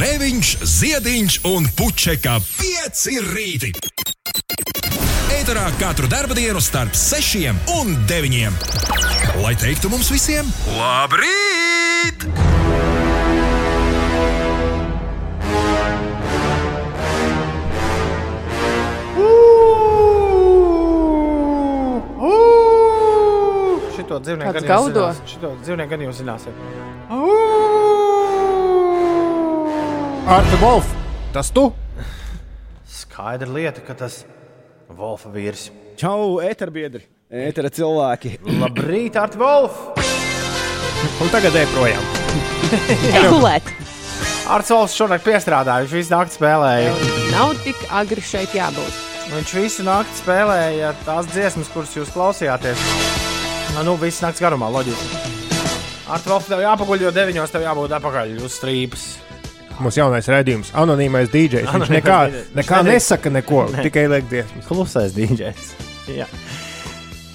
Grēviņš, Ziediņš un Puķeka 5 rīti. Eterā katru dienu starp 6 un 9. Lai teiktu mums visiem, labrīt! Šito dzīvnieku gan jūs gaudo? zināsiet. Šito dzīvnieku gan jūs zināsiet. Arta Wolf, tas tu? Skaidra lieta, ka tas Wolfa vīrs. Čau, eterbiedri, etera cilvēki. Labrīt, Art Wolf! Un tagad ej projām. Gulēt. Arts Wolfs šonakt piestrādāja, viņš visu nakti spēlēja. Nav tik agri šeit jābūt. Viņš visu nakti spēlēja tās dziesmas, kuras jūs klausījāties. Nu, nu visu nakts garumā, loģiski. Ar to tev jāpaguļ, jo deviņos tev jābūt atpakaļ uz strīpas. Mums jaunais redzējums, anonīmais DJs. Viņš Anonīmais nekā, DJs. Viņš nekā nedrīkst- nesaka, neko, Ne. tikai liek dziesmas. Klusais dīdžers. Jā.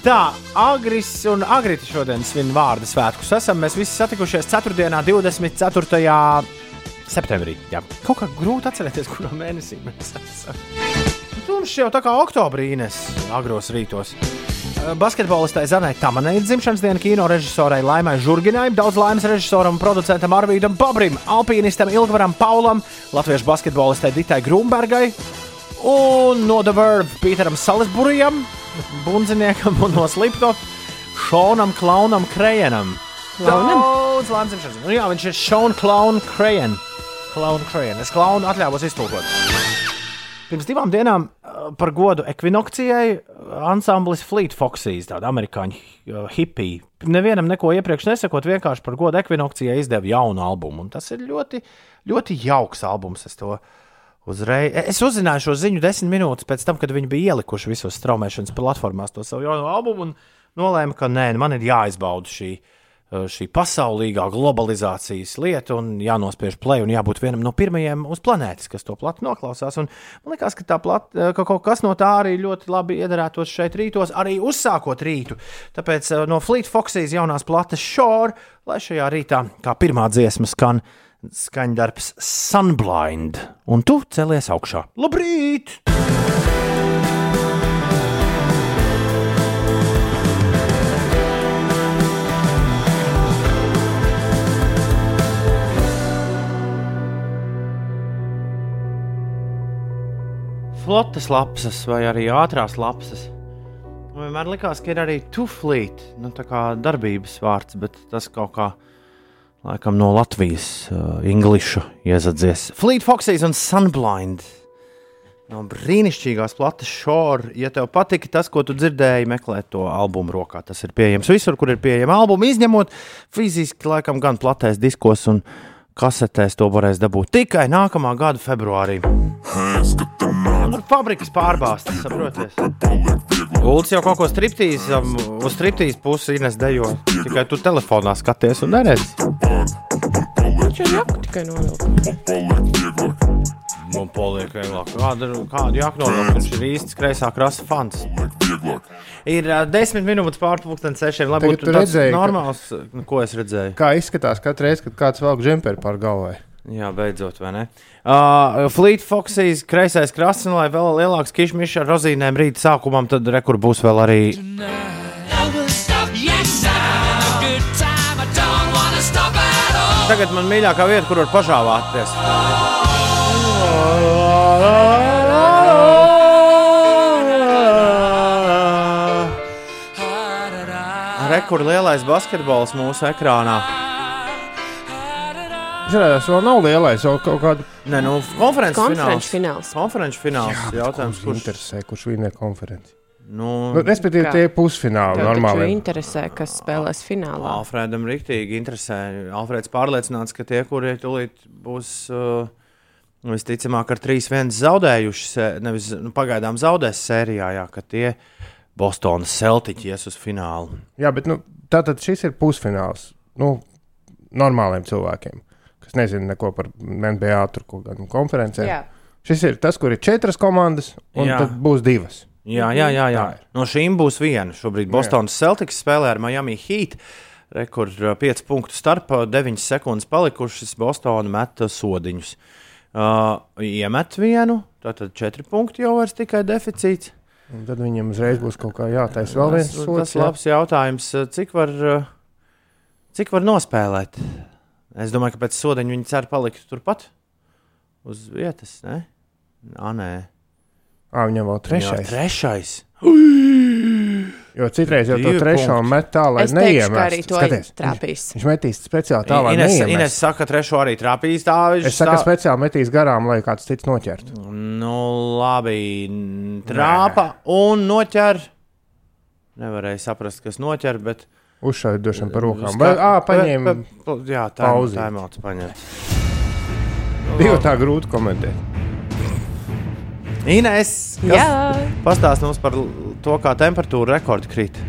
Tā, Agris un Agrita šodien svin vārdu svētkus. Esam mēs visi satikušies 4. 24. septembrī. Jā. Kaut kā grūti atcerēties, kurā mēnesī mēs esam. Tur jau tā kā oktobrī nes agros rītos. Basketbolistai Zanai Tamanai dzimšanas diena, kino režisorai Laimai Žurginai, daudz laimes režisoram un producentam Arvīdam Babrim, alpīnistam Ilgvaram Paulam, latviešu basketbolistai Ditai Grunbergai un no The Verve Pīteram Salisburijam, bundziniekam un no Slipknot Šonam Klaunam Krejenam. Klaunam? Daudz laimes dzimšanas diena. Nu, jā, viņš ir Šona Klauna Krejen. Klauna Krejen. Es klaunu atļāvos iztulkot. Pirms divām dienām uh, par godu ekvinokcijai ansamblis Fleet Foxes, tāda amerikāņu uh, hipija. Nevienam neko iepriekš nesakot, vienkārši par godu ekvinokcijai izdeva jaunu albumu. Un tas ir ļoti, ļoti jauks albums. Es to uzreiz. Es uzzināju šo ziņu desmit minūtes pēc tam, kad viņi bija ielikuši visos straumēšanas platformās to savu jauno albumu nolēma, ka nē, man ir jāizbauda šī. uh, Šī pasaulīgā globalizācijas lieta, un jānospiež play, un jābūt vienam no pirmajiem uz planētas, kas to plati noklausās. Un man liekas, ka, plat, ka kaut kas no tā arī ļoti labi iedarētos šeit rītos, arī uzsākot rītu. Tāpēc uh, no Fleet Foxes jaunās plates Shore, lai šajā rītā kā pirmā dziesma skan skaņdarbs Sunblind, un tu celies augšā. Labrīt! Flotas lapsas vai arī ātrās lapsas. Man vienmēr likās, ka ir arī tuflīt, nu, tā kā darbības vārds, bet tas kaut kā laikam no Latvijas uh, inglišu iezadzies. Fleet Foxes un Sunblind. No brīnišķīgās plates šūra. Ja tev patika tas, ko tu dzirdēji, meklē to albumu rokā. Tas ir pieejams visur, kur ir pieejama albuma, izņemot fiziski, laikam, gan platēs diskos un kasetēs. To varēs dabūt tikai nākamā gada februārī. Tur fabrikas pārbāztas, saprotiet? Ulds jau kaut ko striptīs, um, uz striptīs pusi ienes dejo. Tikai tu telefonā skaties un neredzi. Viņš ir jaku tikai novilkt. Man paliek vieglāk. Kāda, kādu jāknovilkt? Viņš ir īsts kreisā krasa fans. Ir uh, desmit minūtes pārpusdienas sešiem. Lai Tagad būtu redzēji, normāls, ka... ko es redzēju. Kā izskatās katru reizi, kad kāds velk džemperi pār galvai? Jā, beidzot, vai ne? Uh, Fleet Foxes, kreisais krasts, un lai vēl lielāks kišmišs ar rozīnēm rīta sākumam, tad rekur būs vēl arī. Tagad man mīļākā vieta, kur var pažāvāties. Rekur lielais basketbols mūsu ekrānā. Izrādās, vēl nav lielais, vēl kaut kāda Nē, nu, konferences Konferenču fināls. fināls. Konferenču fināls. Jautājums, kurš kurš interesē, kurš vinē konferenci. Nu, Nu, respektīvi, Kā? tie pusfināli Tev taču normāli. interesē, kas spēlēs finālā. Alfredam rīktīgi interesē. Alfreds pārliecināts, ka tie, kuri tūlīt būs uh, visticamāk ar 3-1 zaudējuši, se- nevis nu, pagaidām zaudēs sērijā, jā, ka tie Bostonas Celtics ies uz finālu. Jā, bet nu, tātad šis ir pusfināls. Nu, normāliem cilvēkiem, kas nezina neko par NBA tur kaut kādām konferencēm. Jā. Šis ir tas, kur ir četras komandas, un Jā. tad būs divas. Jā, jā, jā, jā. No šīm būs viena. Šobrīd Bostonas Celtics spēlē ar Miami Heat. Rekur 5 punktu starpā, 9 sekundes palikušas. Bostonā meta sodiņus. Uh, iemet vienu, tātad 4 punkti jau vairs tikai deficīts. Un tad viņam uzreiz būs kaut kā jātaisa vēl viens tas, sots. tas labs jautājums. Cik var, uh, cik var nospēlēt? Es domāju, ka pēc sodiņa viņi cer palikt turpat uz vietas. Ne? Nā, nē, Ā, viņam vēl trešais. trešais. Jo citreiz jau to trešo met tā, lai Es teikšu, ka arī neiemestu. to Skaties, viņš, trāpīs. viņš metīs speciāli tā, lai Ines, Ines neiemestu. saka, ka trešo arī trāpīs. Tā Es saku, speciāli metīs garām, lai kāds cits noķertu. Nu, labi. Trāpa un noķer. Nevarēja saprast, kas noķer, bet. Uzšādi došana par rokām. Ska- Vai, ā, paņēma. pa- pa- Jā, tā ir monēta. Paņemt. Divi tā grūti komentēt. Ines, Jā, pastāst mums par to, kā temperatūra rekordi krīt.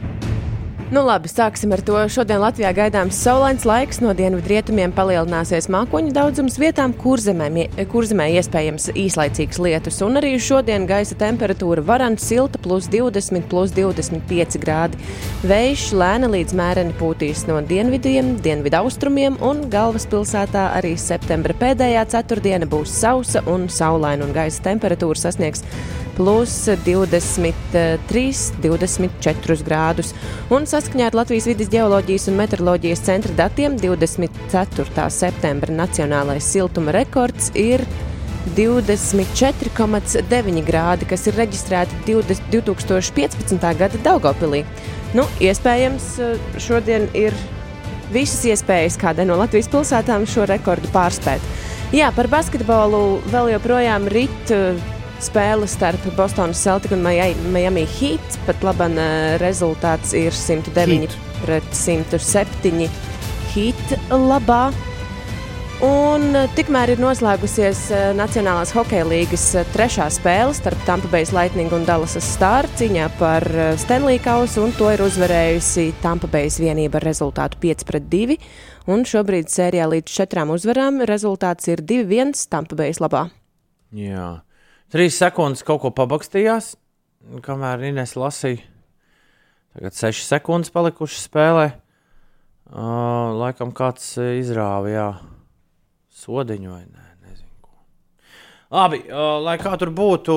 Nu, labi, sāksim ar to. Šodien Latvijā gaidāms saulains laiks. No dienvidrietumiem palielināsies mākoņu daudzums, vietām kurzemē, kurzemē iespējams īslaicīgs lietus. Un arī šodien gaisa temperatūra varant silta plus 20, plus 25 grādi. Vējš lēni līdz mēreni pūtīs no dienvidiem, dienvidaustrumiem, un galvaspilsētā arī septembra pēdējā ceturtdiena būs sausa un saulaina, un gaisa temperatūra sasniegs plus 23, 24 grādus. Un saskaņā ar Latvijas vidas geoloģijas un meteoroloģijas centra datiem 24. septembra nacionālais siltuma rekords ir 24,9 grādi, kas ir reģistrēti 20, 2015. gada Daugopilī. Nu, iespējams, šodien ir visas iespējas kādai no Latvijas pilsētām šo rekordu pārspēt. Jā, par basketbolu vēl joprojām rit uh, spēle starp Bostonas Celtic un Mia- Miami Heat. Pat labi, rezultāts ir 109 Heat. pret 107 Heat labā. Un uh, tikmēr ir noslēgusies uh, Nacionālās hokeja līnijas trešā spēle starp Tampa Bay Lightning un Dallas Star cīņā par Stanley kausu, un to ir uzvarējusi Tampa Bay vienība ar rezultātu 5 pret 2. Un šobrīd sērijā līdz četrām uzvarām rezultāts ir 2-1 Tampa Bay labā. Jā, trīs sekundes kaut ko pabakstījās, kamēr Ines lasīja. Tagad sešas sekundes palikušas spēlē. Uh, laikam kāds izrāva, jā, sodiņu vai nē. Labi, uh, lai kā tur būtu,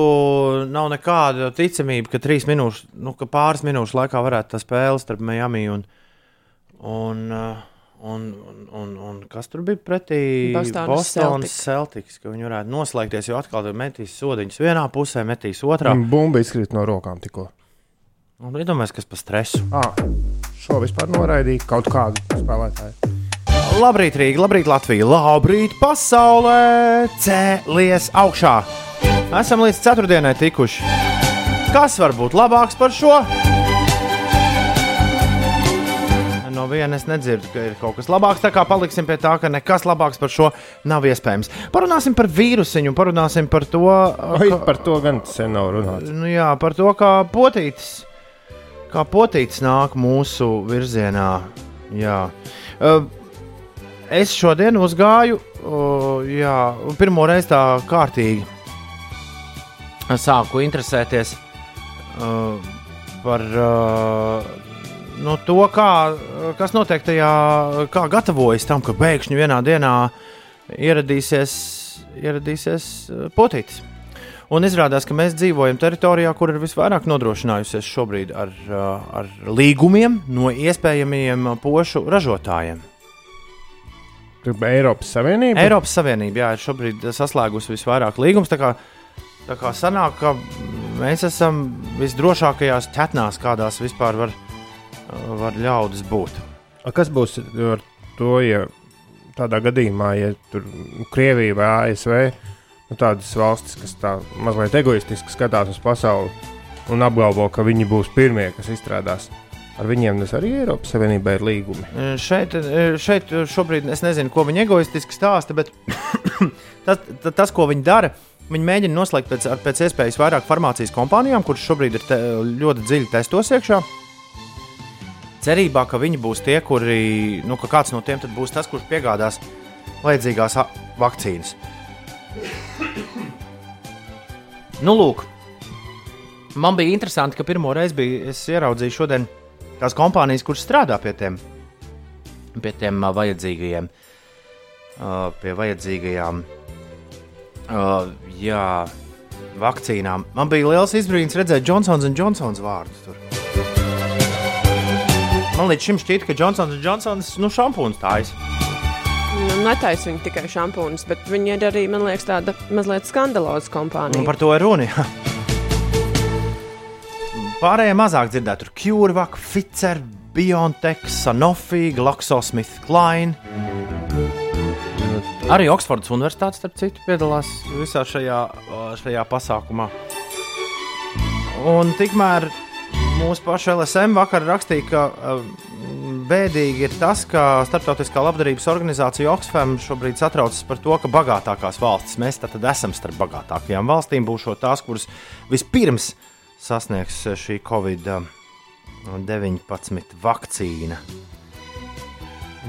nav nekāda ticamība, ka, trīs minūšu, nu, ka pāris minūšu laikā varētu tā spēle starp Miami un, un, uh, un, un, un, un kas tur bija pretī Bostonas Bostonas Celtics, ka viņi varētu noslēgties, jo atkal tur metīs sodiņus vienā pusē, metīs otrā. Un bumba izkrīt no rokām tikko. Un iedomājieties, kas par stresu. Ā, šo vispār noraidīja kaut kādu spēlētāju. Labrīt, Rīga, labrīt, Latvija, labrīt, pasaulē! Cēlies augšā! Esam līdz ceturtdienai tikuši. Kas var būt labāks par šo? No vienas nedzirdu, ka ir kaut kas labāks. Tā kā paliksim pie tā, ka nekas labāks par šo nav iespējams. Parunāsim par vīrusiņu, parunāsim par to, Oi, par to gan sen nav runāts. nu, jā, par to, kā potītis, kā potītis nāk mūsu virzienā. Jā. Uh, es šodien uzgāju, uh, jā, pirmo reizi tā kārtīgi sāku interesēties uh, par uh, nu, to, kā, kas notiek tajā, kā gatavojas tam, ka pēkšņi vienā dienā ieradīsies, ieradīsies uh, potītis. Un izrādās, ka mēs dzīvojam teritorijā, kur ir visvairāk nodrošinājusies šobrīd ar, uh, ar līgumiem no iespējamiem pošu ražotājiem. Eiropas Savienība. Eiropas Savienība jā, ir šobrīd saslēgusi visvairāk līgumus. Tā kā, tā kā sanāk, ka mēs esam visdrošākajās ķetnās, kādās vispār var, var ļaudis būt. A, Kas būs ar to, ja tādā gadījumā, ja tur Krievija vai ASV, nu, tādas valstis, kas tā mazliet egoistiski skatās uz pasauli un apgalvo, ka viņi būs pirmie, kas izstrādās. Ar viņiem tas arī Eiropas Savienībā ir līgumi. E, Šeit, e, šeit šobrīd es nezinu, ko viņi egoistiski stāsta, bet tas, ta- tas, ko viņi dara, viņi mēģina noslēgt pēc, pēc iespējas vairāk farmācijas kompānijām, kuras šobrīd ir te, ļoti dziļi testos iekšā. Cerībā, ka viņi būs tie, kuri, nu, ka kāds no tiem būs tas, kurš piegādās vajadzīgās vakcīnas. Nu, lūk, man bija interesanti, ka pirmo reizi bija, es ieraudzīju šodien tās kompānijas, kuras strādā pie tiem pie tiem uh, vajadzīgajiem, uh, pie vajadzīgajām uh, jā, vakcīnām. Man bija liels izbrīns redzēt Johnsons un Johnsons vārdus tur. Man līdz šim šķiet, ka Johnsons un Johnsons nu, šampūns tājas. Nu, netaisa viņi tikai šampūnus, bet viņi ir arī, man liekas, tāda mazliet skandaloza Un kompānija. par to ir runa. jā. Pārējie mazāk dzirdēt, tur CureVac, Pfizer, BioNTech, Sanofi, GlaxoSmithKline. Arī Oksfordas Universitāte, starp citu, piedalās visā šajā, šajā pasākumā. Un tikmēr mūsu paša LSM vakar rakstīja, ka uh, bēdīgi ir tas, ka Startautiskā labdarības organizācija Oxfam šobrīd satraucas par to, ka bagātākās valstis, mēs tad esam starp bagātākajām valstīm, būs tās, kuras vispirms sasniegs šī Covid-19 vakcīna.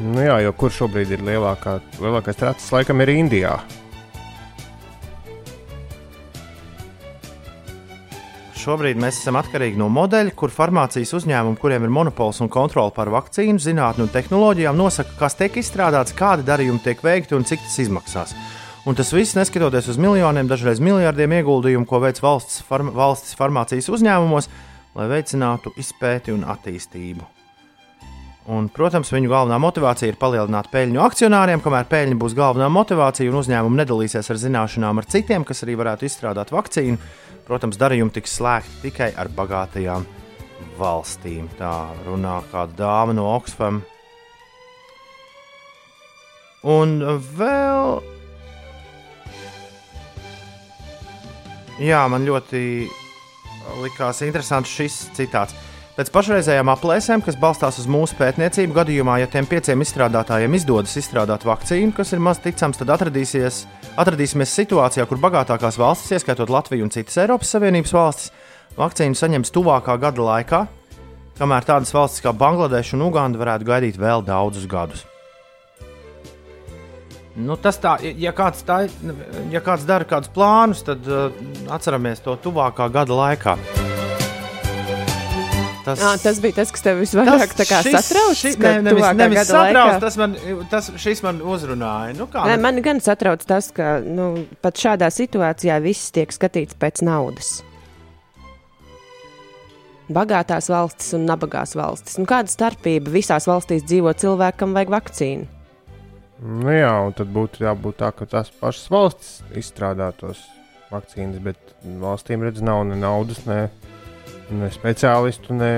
Nu jā, jo kur šobrīd ir lielākā, lielākais tracis, laikam ir Indijā. Šobrīd mēs esam atkarīgi no modeļa, kur farmācijas uzņēmumi, kuriem ir monopols un kontrole pār vakcīnu, zinātnē un tehnoloģijām, nosaka, kas tiek izstrādāts, kādi darījumi tiek veikti un cik tas izmaksās. Un tas viss neskatoties uz miljoniem, dažreiz miljardiem ieguldījumu, ko veic valsts, farm, valsts farmācijas uzņēmumos, lai veicinātu izpēti un attīstību. Un, protams, viņu galvenā motivācija ir palielināt peļņu akcionāriem, kamēr peļņa būs galvenā motivācija un uzņēmumi nedalīsies ar zināšanām ar citiem, kas arī varētu izstrādāt vakcīnu. Protams, darījumi tiks slēgti tikai ar bagātajām valstīm. Tā runā kāda dāma no Oxfam. Un vēl. Jā, man ļoti likās interesants šis citāts. Pēc pašreizējām aplēsēm, kas balstās uz mūsu pētniecību, gadījumā, ja tiem pieciem izstrādātājiem izdodas izstrādāt vakcīnu, kas ir maz ticams, tad atradīsimies situācijā, kur bagātākās valstis, ieskaitot Latviju un citas Eiropas Savienības valstis, vakcīnu saņems tuvākā gada laikā, kamēr tādas valstis kā Bangladeša un Uganda varētu gaidīt vēl daudzus gadus. Nu, tas tā, ja kāds, tā, ja kāds dara kādus plānus, tad uh, atceramies to tuvākā gada laikā. Tas, À, tas bija tas, kas tev visvairāk tā kā satrauc. šis, ka ne, nevis, nevis satrauc, tas man, tas, šis man uzrunāja. Nu, kā, Nē, man gan satrauc tas, ka nu, pat šādā situācijā viss tiek skatīts pēc naudas. Bagātās valstis un nabagās valstis. Nu, kāda starpība visās valstīs dzīvo cilvēkam, vajag vakcīnu? Nu jā, un tad būtu jābūt tā, ka tās pašas valstis izstrādā tos vakcīnas, bet valstīm redz nav ne naudas, ne, ne speciālistu, ne.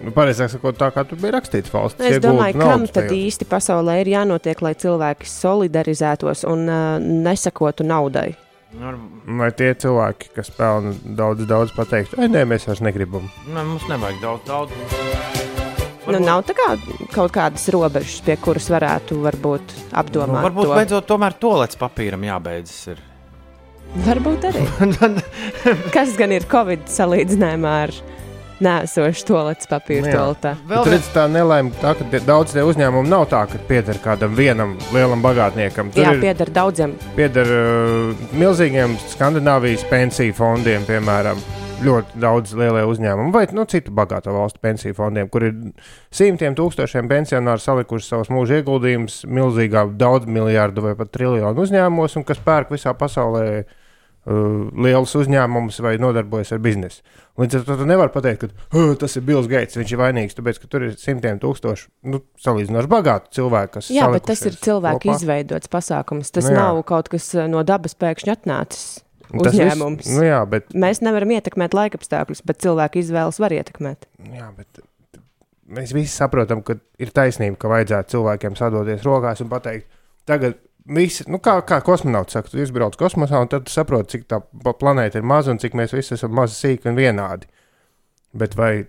Nu, Pareizāk sakot, tā kā tur bija rakstīts, valsts Es domāju, kam tad tajos. īsti pasaulē ir jānotiek, lai cilvēki solidarizētos un uh, nesakotu naudai. nu, Vai tie cilvēki, kas pelna daudz, daudz pateikt, ai, nē, mēs vairs negribam. ne, mums nevajag daudz, daudz. Nu, nav tā kā kaut kādas robežas, pie kuras varētu varbūt Nu, apdomāt. varbūt to. beidzot tomēr tolets papīram jābeidzas. Ir. Varbūt arī. Kas gan ir Covid salīdzinājumā ar nēsošu tolets papīru Nu toaletā? Vēl Tur redz tā nelaime, tā, ka daudz tie uzņēmumi nav tā, ka pieder kādam vienam lielam bagātniekam. Tur Jā, pieder daudziem. pieder uh, milzīgiem Skandinavijas pensiju fondiem, piemēram. Ļoti daudz lielie uzņēmumi, vai nu, citu bagātu valstu pensiju fondiem, kur ir simtiem tūkstošiem pensionāru salikuši savus mūža ieguldījumus milzīgā, daudz miljardu vai pat triljonu uzņēmumos, un kas pērk visā pasaulē uh, lielus uzņēmumus vai nodarbojas ar biznesu. Līdz ar to tu nevari pateikt, ka tas ir Bills Gates, viņš ir vainīgs, tāpēc ka tur ir simtiem tūkstošu nu, salīdzinoši bagātu cilvēku, kas Jā, bet tas ir cilvēku kopā. izveidots pasākums. Tas Nu jā. nav kaut kas no dabas pēkšņi atnācis. Uzņēmums. Viss, nu jā, bet Mēs nevaram ietekmēt laikapstākļus, bet cilvēku izvēles var ietekmēt. Jā, bet mēs visi saprotam, ka ir taisnība, ka vajadzētu cilvēkiem sadoties rokās un pateikt, tagad visi, nu kā, kā kosmonauts saka, tu izbrauc kosmosā, un tad saproti, cik tā planēta ir maza un cik mēs visi esam mazi, sīki un vienādi. Bet vai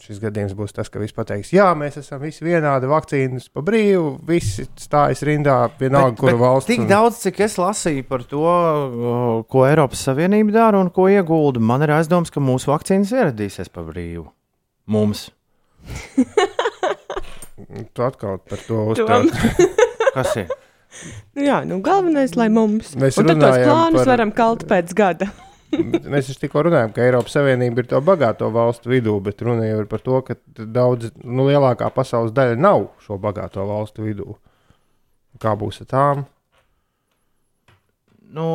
šis gadījums būs tas, ka visi pateiks, jā, mēs esam visi vienādi, vakcīnas pa brīvu, visi stājas rindā, vienalga, kura valsts. Tik un- daudz, cik es lasīju par to, ko Eiropas Savienība dara un ko iegulda, man ir aizdoms, ka mūsu vakcīnas ieradīsies pa brīvu. Mums. Tu atkal par to uzstādi. Kas ir? Nu Jā, nu galvenais, lai mums. Mēs tos runājām plānus par- varam kalt pēc gada. Mēs taču tikko runājām, ka Eiropas Savienība ir to bagāto valstu vidū, bet runa jau ir par to, ka daudz, nu, lielākā pasaules daļa nav šo bagāto valstu vidū. Kā būs ar tām? Nu,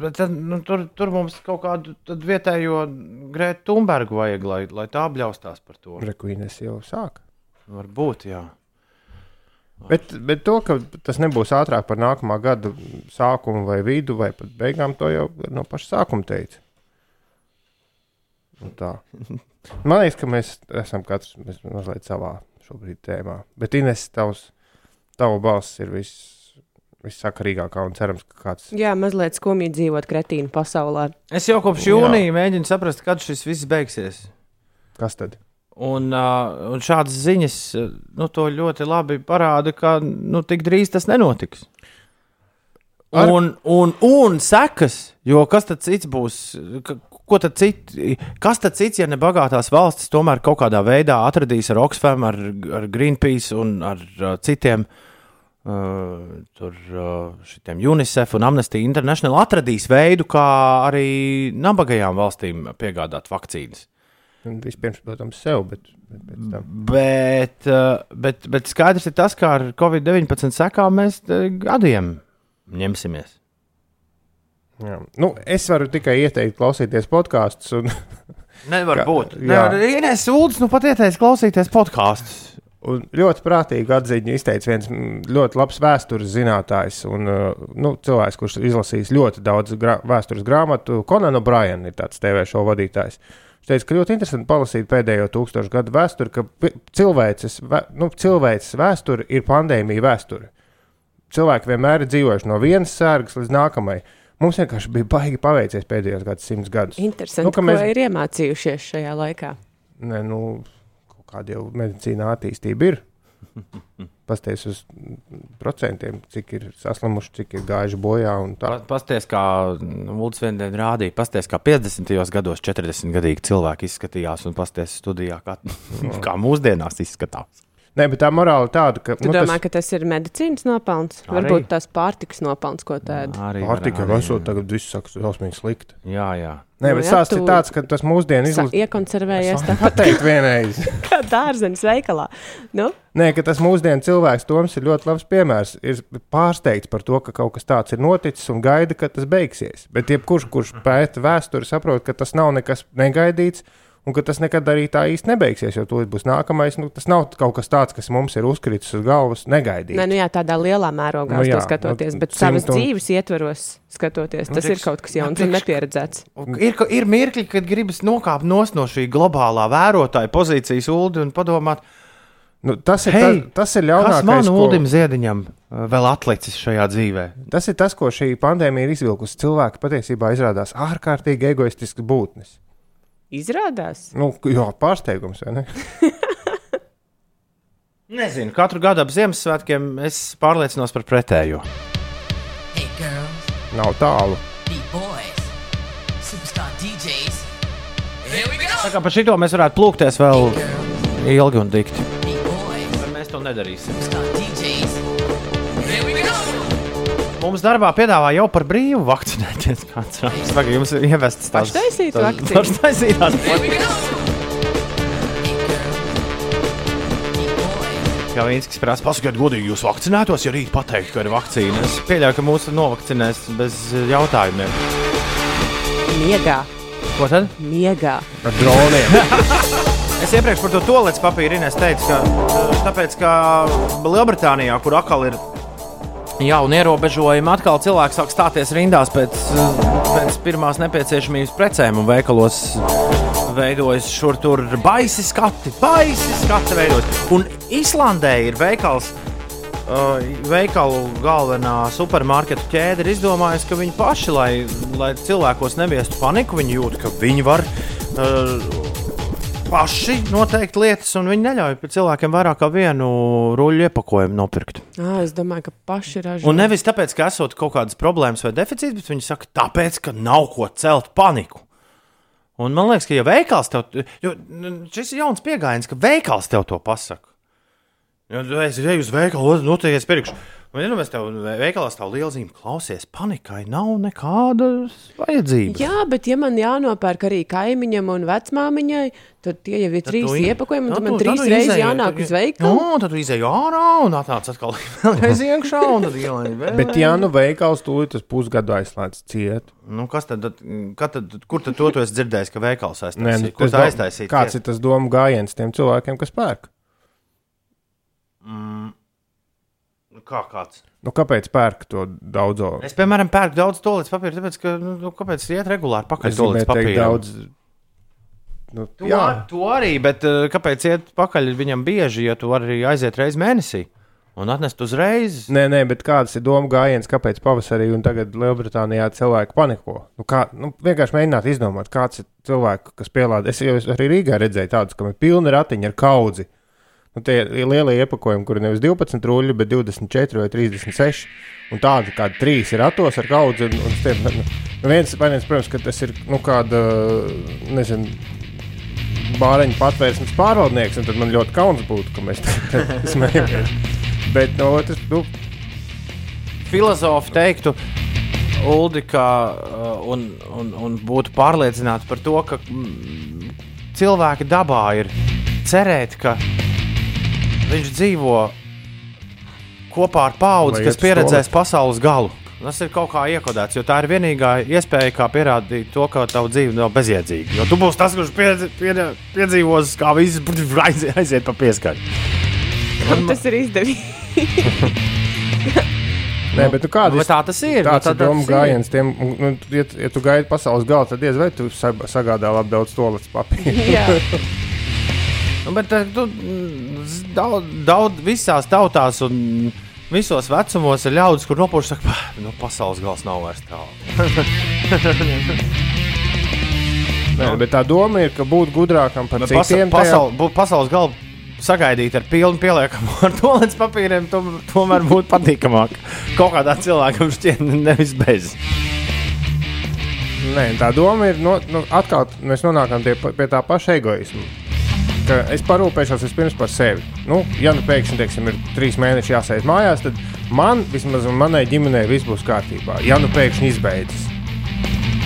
bet tad, nu, tur, tur mums kaut kādu tad vietējo Grētu Thunbergu vajag, lai, lai tā apļaustās par to. Rekuīnes jau sāk. Varbūt, jā. Bet, bet to, ka tas nebūs ātrāk par nākamā gada sākumu vai vidu vai pat beigām, to jau no paša sākuma teica. Un tā. Man liekas, ka mēs esam katrs mēs mazliet savā šobrīd tēmā. Bet Ines, tavs, tava balss ir viss, vissakarīgākā un cerams, ka kāds. Jā, mazliet skumji dzīvot kretīnu pasaulē. Es jau kopš jūnija mēģinu saprast, kad šis viss beigsies. Kas tad? Un, uh, un šādas ziņas nu, to ļoti labi parāda, ka nu, tik drīz tas nenotiks. Ar- Un, un, un sekas, jo kas tad cits būs? Ko tad cit, kas tad cits, ja ne bagātās valstis, tomēr kaut kādā veidā atradīs ar Oxfam, ar, ar Greenpeace un ar uh, citiem uh, tur, uh, šitiem UNICEF un Amnesty International atradīs veidu, kā arī nabagajām valstīm piegādāt vakcīnas. Vispirms, protams, sev, bet, bet pēc tam. Bet, uh, bet, bet skaidrs ir tas, ka ar Covid-19 sekām mēs uh, gadiem ņemsimies. Jā. Nu, es varu tikai ieteikt klausīties podkāstus. Un, Nevar Kā- būt. Ines Ulds, nu pat ieteicis klausīties podkāstus. un ļoti prātīgi atziņu izteica viens ļoti labs vēstures zinātājs un uh, nu, cilvēks, kurš izlasījis ļoti daudz grā vēstures grāmatu. Conan O'Brien ir tāds TV šovu vadītājs. Viņš teica, ka ļoti interesanti palasīt pēdējo tūkstošu gadu vēsturi, ka cilvēces, vē- nu, cilvēces vēsture ir pandēmija vēsture. Cilvēki vienmēr ir dzīvojuši no vienas sērgas līdz nākamajai. Mums vienkārši bija baigi paveicies pēdējos gadus, simts gadus. Interesanti, Nu, ka ko mēs- ir iemācījušies šajā laikā. Ne, nu, kaut kāda jau medicīnā attīstība ir. Pasties uz procentiem, cik ir saslimuši, cik ir gājuši bojā. Pasties, kā Ulds vienreiz rādīja, pasties, kā 50. gados 40 gadīgi cilvēki izskatījās un pasties studijā, kā, kā mūsdienās izskatās. Nē, bet tā morāla ir tāda, ka Tu nu, domā, tas... ka tas ir medicīnas nopelns? Arī. Varbūt tas pārtikas nopelns, ko tādu. Arī pārtika var- jau arī- esot tagad viss saka, šausmīgi slikti. Jā, jā. Nē, Nu bet stāsts tu- ir tāds, ka tas mūsdienu izlaiž. iekonservējies tā Pateikt vienreiz. kā dārzenis veikalā. Nu, Nē, ka tas mūsdienu cilvēks Toms ir ļoti labs piemērs. Ir pārsteigts par to, ka kaut kas tāds ir noticis un gaida, ka tas beigsies. Bet jebkurš, kurš pēta vēsturi, saprot, ka tas nav nekas negaidīts. Un ka tas nekad arī tā īsti nebeigsies, jo tur būs nākamais. Nu, tas nav kaut kas tāds, kas mums ir uzkritis uz galvas, negaidīt. nē, nu jā, tādā lielā mērogā Nu jā, skatoties, nu, nu, bet savas un- dzīves ietvaros skatoties, tas ir priekš- kaut kas jauns nu, un nepieredzēts. Ir, ir mirkļi, kad gribas nokāpt nos no šī globālā vērotāja pozīcijas, Ulu, un padomāt, Nu, tas, ir Hei, ta, tas ir kas ļaunākais. man ko- Ulim Ziediņam uh, vēl atlicis šajā dzīvē. Tas ir tas, ko šī pandēmija ir izvilkusi. Cilvēki patiesībā izrādās ārkārtīgi egoistisks būtnes. Izrādās. Nu, jā, pārsteigums, vai ne? Nezinu, katru gadu ap Ziemassvētkiem es pārliecinos par pretējo. Hey girls, Nav tālu. Tā kā par šito mēs varētu plūkties vēl ilgi un dikti. Bet mēs to nedarīsim. superstar Mums darbā piedāvā jau par brīvu vakcinēties. Kāds jums ir ievests tāds Paštaisītu vakcīnu. Boys, Jā, viens, kas prasa, pasakiet, godīgi, jūs vakcinētos, ja rīt pateikt, ka ir vakcīna. Es pieļauju, ka mūs novakcinēs bez eh, jautājumiem. Miegā, Ko tad? miegā. Ar droniem. Es iepriekš par to tolēdz papīru Inês teicu, ka tāpēc, ka Lielbritānijā, kur atkal ir jauni ierobežojumi, atkal cilvēki sāk stāties rindās pēc, pēc pirmās nepieciešamības precēm un veikalos veidojas šur tur baisi skati, baisi skati veidojas. Un Islandē ir veikals. Uh, veikalu galvenā supermarketu ķēde ir izdomājusi, ka viņi paši, lai, lai cilvēkos neviestu paniku, viņi jūt, ka viņi var uh, paši noteikt lietas, un viņi neļauj cilvēkiem vairāk kā vienu ruļļu iepakojumu nopirkt. À, es domāju, ka paši ražo. Un nevis tāpēc, ka esot kaut kādas problēmas vai deficīts, bet viņi saka, tāpēc, ka nav ko celt paniku. Un man liekas, ka ja veikals tev, jo šis ir jauns pieejams, ka veikals tev to pasaka. Ja tu esi ej uz veikalu, noteikti pirkšu. Un, ja nu mēs tev veikalā stāv liela zīme, klausies, panikai nav nekādas vajadzības. Jā, bet ja man jānopērk arī kaimiņam un vecmāmiņai, tad tie jau ir trīs tu i- iepakojumi, un tad tad man tu- tad trīs tu reizes jānāk tad- uz veikalu. Jā, tad tu izēji ārā un atnāc atkal vēlreiz iekšā. un tad ielēji vēl. Bet, ja nu veikals tūlīt uz pusgadu aizslēdz ciet, Nu, kas tad, tad, kad tad, kur tad to tu esi dzirdējis, ka veikals Nē, nu? Kur tas tā aiztaisīja? Kāds ir tas domu gājiens tiem cilvēkiem, kas pērk? Kā kāds? Nu, kāpēc pērk to daudzo? Es, piemēram, pērku daudz tolīdz papīra, tāpēc, ka, nu, nu, kāpēc iet regulāri pakaļ tolīdz papīra? daudz. Nu, To, jā, to arī, bet uh, kāpēc iet pakaļ viņam bieži, ja tu vari aiziet reizi mēnesī un atnest uzreiz? Nē, nē, bet kāds ir doma gājiens, kāpēc pavasarī un tagad Lielbritānijā cilvēki paniko? Nu, kā, nu, vienkārši mēģināt izdomāt, kāds ir cilvēks, kas pielāda. Es jau arī Rīgā redzēju tādus, kam ir pilni ratiņi ar kaudzi. Nu, tie lielie iepakojumi, kur ir nevis 12 rūļi, bet 24 vai 36. Un tādi kādi trīs ir ratos ar kaudzi. Un, un tiem, nu, nu viens variants, protams, ka tas ir nu, kāda, nezinu, bāreņu patvērsmes pārvaldnieks, tad man ļoti kauns būtu, ka mēs tā smējamies. Bet no otras puses, Filozofi teiktu, Uldi, ka, uh, un, un, un būtu pārliecināti par to, ka mm, cilvēki dabā ir cerēt, ka viņš dzīvo kopā ar paudzi, kas pieredzēs pasaules galu. Tas ir kaut kā iekodēts, jo tā ir vienīgā iespēja, kā pierādīt to, ka tava dzīve nav bezjēdzīga. Jo tu būsi tas, kurš piedz, pied, piedzīvos, kā viss aiziet, aiziet pa pieskaņu. Tas ir izdevīgi. Nē, bet nu, kāda Bet tā tas ir. nu, Tāds tā ir domu tas gājiens. Tiem, nu, ja, ja tu gaidi pasaules galu, tad diez vai tu sag- sagādā labi daudz toaletes papīra. Nu, bet eh, tu, mm, daudz, daudz visās tautās un visos vecumos ir ļaudis, kur nopūš, saka, "Pah, nu, pasaules gals nav vairs tālu. Nē, bet tā doma ir, ka būt gudrākam par Pasa, citiem. tajā- pasaul, būt pasaules galu sagaidīt ar pilnu pieliekamu ar toaletes papīriem, tom, tomēr būtu patīkamāk. Kaut kādā cilvēkam šķiet nevis bez. Nē, tā doma ir, no, nu, atkal mēs nonākam tie, pie tā paša egoisma. Ka es parūpēšos vispirms par sevi. Nu, ja nu pēkšņi teiksim, ir trīs mēneši jāsēž mājās, tad man vismaz manai ģimenei viss būs kārtībā. Ja nu pēkšņi izbeidzas.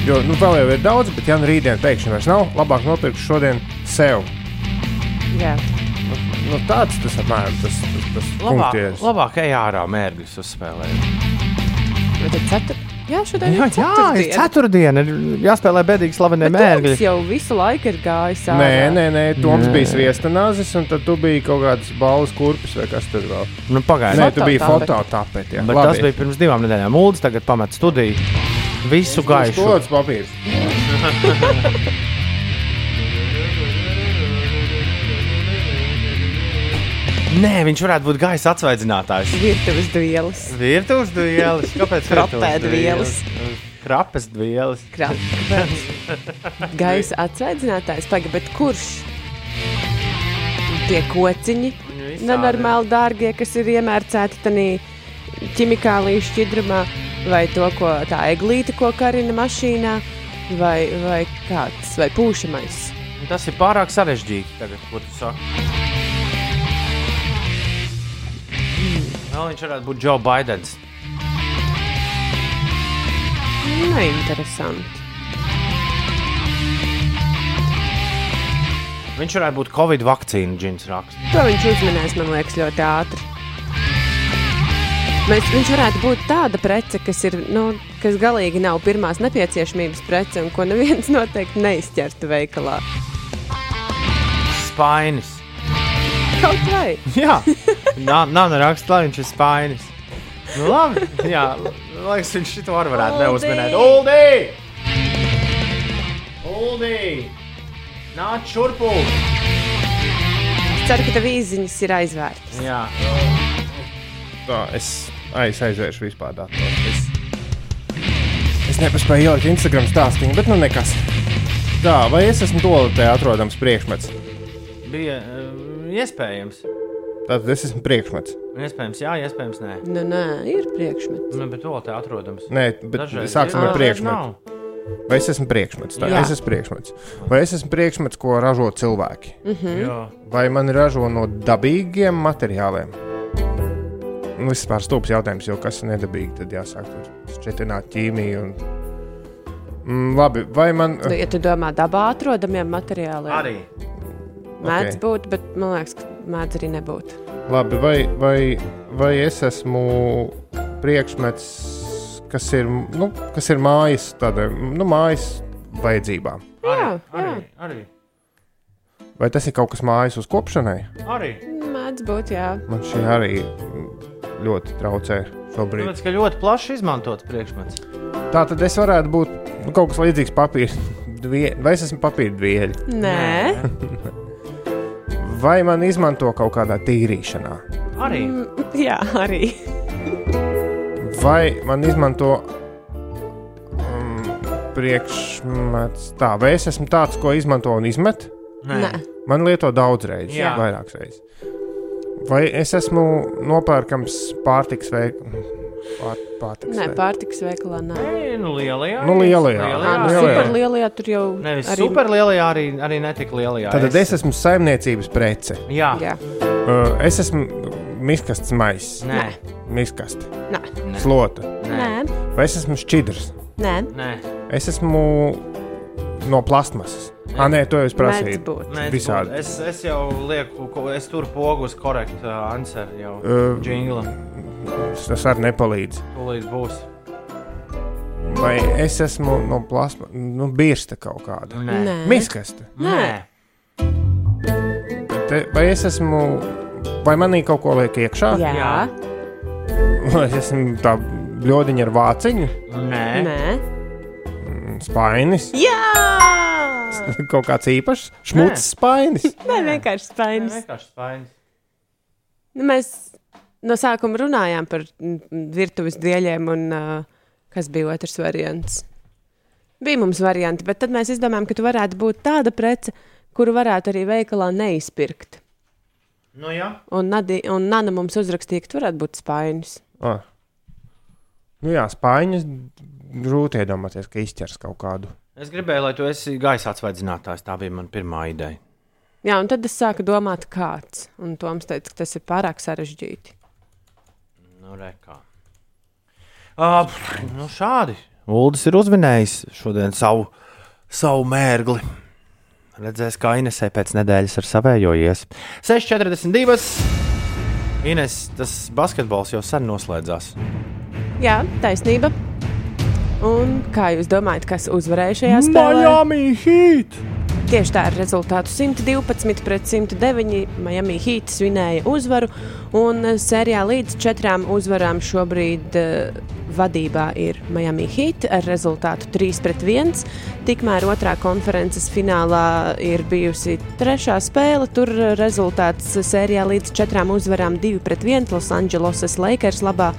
Jo nu, vēl jau ir daudz, bet ja nu rītdien pēkšņi vairs nav, labāk nopirkt šodien sev. jā. Nu, tāds tas apmēram tas, tas, tas Labāk, punkties. labāk ej ārā mērķis uzspēlēt. Bet tad cetur... Jā, šodien Jā, ir jā, ir ceturtdiena. ceturtdiena. Ir jāspēlē bēdīgi slavenie mērķi. Toms jau visu laiku ir gājis ārā. Nē, nē, nē, Toms bija sviesta nāzis, un tad tu biji kaut kāds balvas kurpis vai kas tur vēl. Nu, Pagaidiet, Nē, tu biji jā. Bet Labi. tas bija pirms divām nedēļām. Mūlis tagad pamet studiju. Visu gaišu. Skots papīrs. Nē, viņš varētu būt gaisa atsvaidzinātājs. Virtuves duelis. Virtuves duelis. Kāpēc? Krapēdu vielas. Krapes duelis. Krāpes. Gaisa atsveidzinātājs. Pagaid, bet kurš? Tie kociņi nenormāli dārgie, kas ir iemērcēti tādā ķimikāliju šķidrumā, vai to, ko tā eglīte, ko karina mašīnā, vai, vai kāds, vai pūšamais. Tas ir pārāk sarežģīti. Tagad, ko tu saki? Vēl viņš varētu būt Joe Bidenis. Neinteresanti. Viņš varētu būt Covid vakcīna, Džins raksta. To viņš uzminēs, man liekas, ļoti ātri. Mēs, viņš varētu būt tāda prece, kas, ir, nu, kas galīgi nav pirmās nepieciešamības prece un ko neviens noteikti neizķertu veikalā. Spainis. Kaut vai. Jā, nav raksts, lai viņš ir spainis. Nu, labi. Jā, liekas, viņš to arī varētu neuzminēt. Uldi! Uldi! Nāc šurpu! Es ceru, ka tev īziņas ir aizvērtas. Jā, Tā, es aiz, aizvēršu vispār datoru. Es, es nepaspēju ielikt Instagram stāstījumu, bet nu nekas. Tā, vai es esmu toaletē atrodams priekšmets? bija iespējams. Tātad es esmu priekšmets. Iespējams, jā, iespējams, nē. Nu, nē, ir priekšmets. Nu, bet to te atrodams. Nē, bet Dažreiz sāksim ir, ar priekšmetu. nav. Vai es esmu priekšmets? Tā, Jā. es esmu priekšmets. Vai es esmu priekšmets, ko ražo cilvēki? Jā. Vai man ražo no dabīgiem materiāliem? Nu, tas ir stulbs jautājums, jo kas ir nedabīgi, tad jāsāk šķietināt ķīmiju. Un... Mm, labi, vai man. Nu, ja tu domā dabā atrodamiem materiāliem, Arī. Mēdz ok. būt, bet man liekas, ka mēdz arī nebūt. Labi, vai, vai, vai es esmu priekšmets, kas ir, nu, kas ir mājas, tādai, nu, mājas vajadzībām? Jā, Arī. jā. Arī. Vai tas ir kaut kas mājas uzkopšanai? Arī. Mēdz būt, jā. Man šī arī ļoti traucē šobrīd. Tāpēc, ka ļoti plaši izmantots priekšmets. Tā tad es varētu būt nu, kaut kas līdzīgs papīra. Dvie, vai es esmu papīra dvieļi? Nē, Vai man izmanto kaut kādā tīrīšanā? Arī. jā, arī. Vai man izmanto um, priekšmets tā, vai es esmu tāds, ko izmanto un izmet? Nē. Man lieto daudz reizes, vairākas reizes. Vai es esmu nopērkams pārtiks veikals? Pār, pārtiks Nē, pārtiks veikalā nē. Nē, nu lielajā. Nu, lielajā. Ā, lielajā. nu, lielajā. super lielajā tur jau Nevis arī. superlielajā, arī, arī netik lielajā. Tad es esmu saimniecības prece. Jā. Jā, Uh, es esmu miskastes maisis, Nē. miskaste, nē, slota. nē, Vai es esmu šķidrs? nē. Nē. Es esmu no plastmasas. Ah, nē, to es prasīju. Visādi. Es, es jau lieku, ko- es tur pogu uz korektu uh, answeru jau. Uh, Džingla. Tas arī nepalīdz. Tūlīt būs. Vai es esmu no plasmas, nu, birsta kaut kāda? Nē. Nē. Miskaste. Nē. Te, vai es esmu, vai manī kaut ko liek iekšā? Jā, Jā. Vai es esmu tā bļodiņa ar vāciņu, Nē. nē. spainis, Jā! Kaut kāds īpašs, šmuts spainis. Nē, vienkārši Nē, spainis. vienkārši spainis. Nu, mēs no sākuma runājām par virtuves dieļiem, un uh, kas bija otrs variants. Bija mums varianti, bet tad mēs izdomājām, ka tu varētu būt tāda prece, kuru varētu arī veikalā neizpirkt. Nu, jā. Un, Nadi, un Nana mums uzrakstīja, ka tu varētu būt spainis. Ah. Nu jā, spaiņas grūti iedomāties, ka izķers kaut kādu. Es gribēju, lai tu esi gaisa atsvaidzinātājs. Tā bija mana pirmā ideja. Jā, un tad es sāku domāt, kāds. Un Toms teica, ka tas ir pārāk sarežģīti. Nu, rekā. Uh, nu, šādi. Uldis ir uzvinējis šodien savu, savu mērgli. Redzēs, kā Inesē pēc nedēļas ar savējo ies. 6,42. Ines, tas basketbols jau sen noslēdzās. Jā, taisnība. Un kā jūs domājat, kas uzvarēja šajā spēlē? Miami Heat! Tieši tā ir rezultātu 112 pret 109. Miami Heat svinēja uzvaru, un sērijā līdz četrām uzvarām šobrīd uh, vadībā ir Miami Heat ar rezultātu 3 pret 1. Tikmēr otrā konferences finālā ir bijusi trešā spēle. Tur rezultāts sērijā līdz četrām uzvarām 2 pret 1 Los Angeles Lakers labā.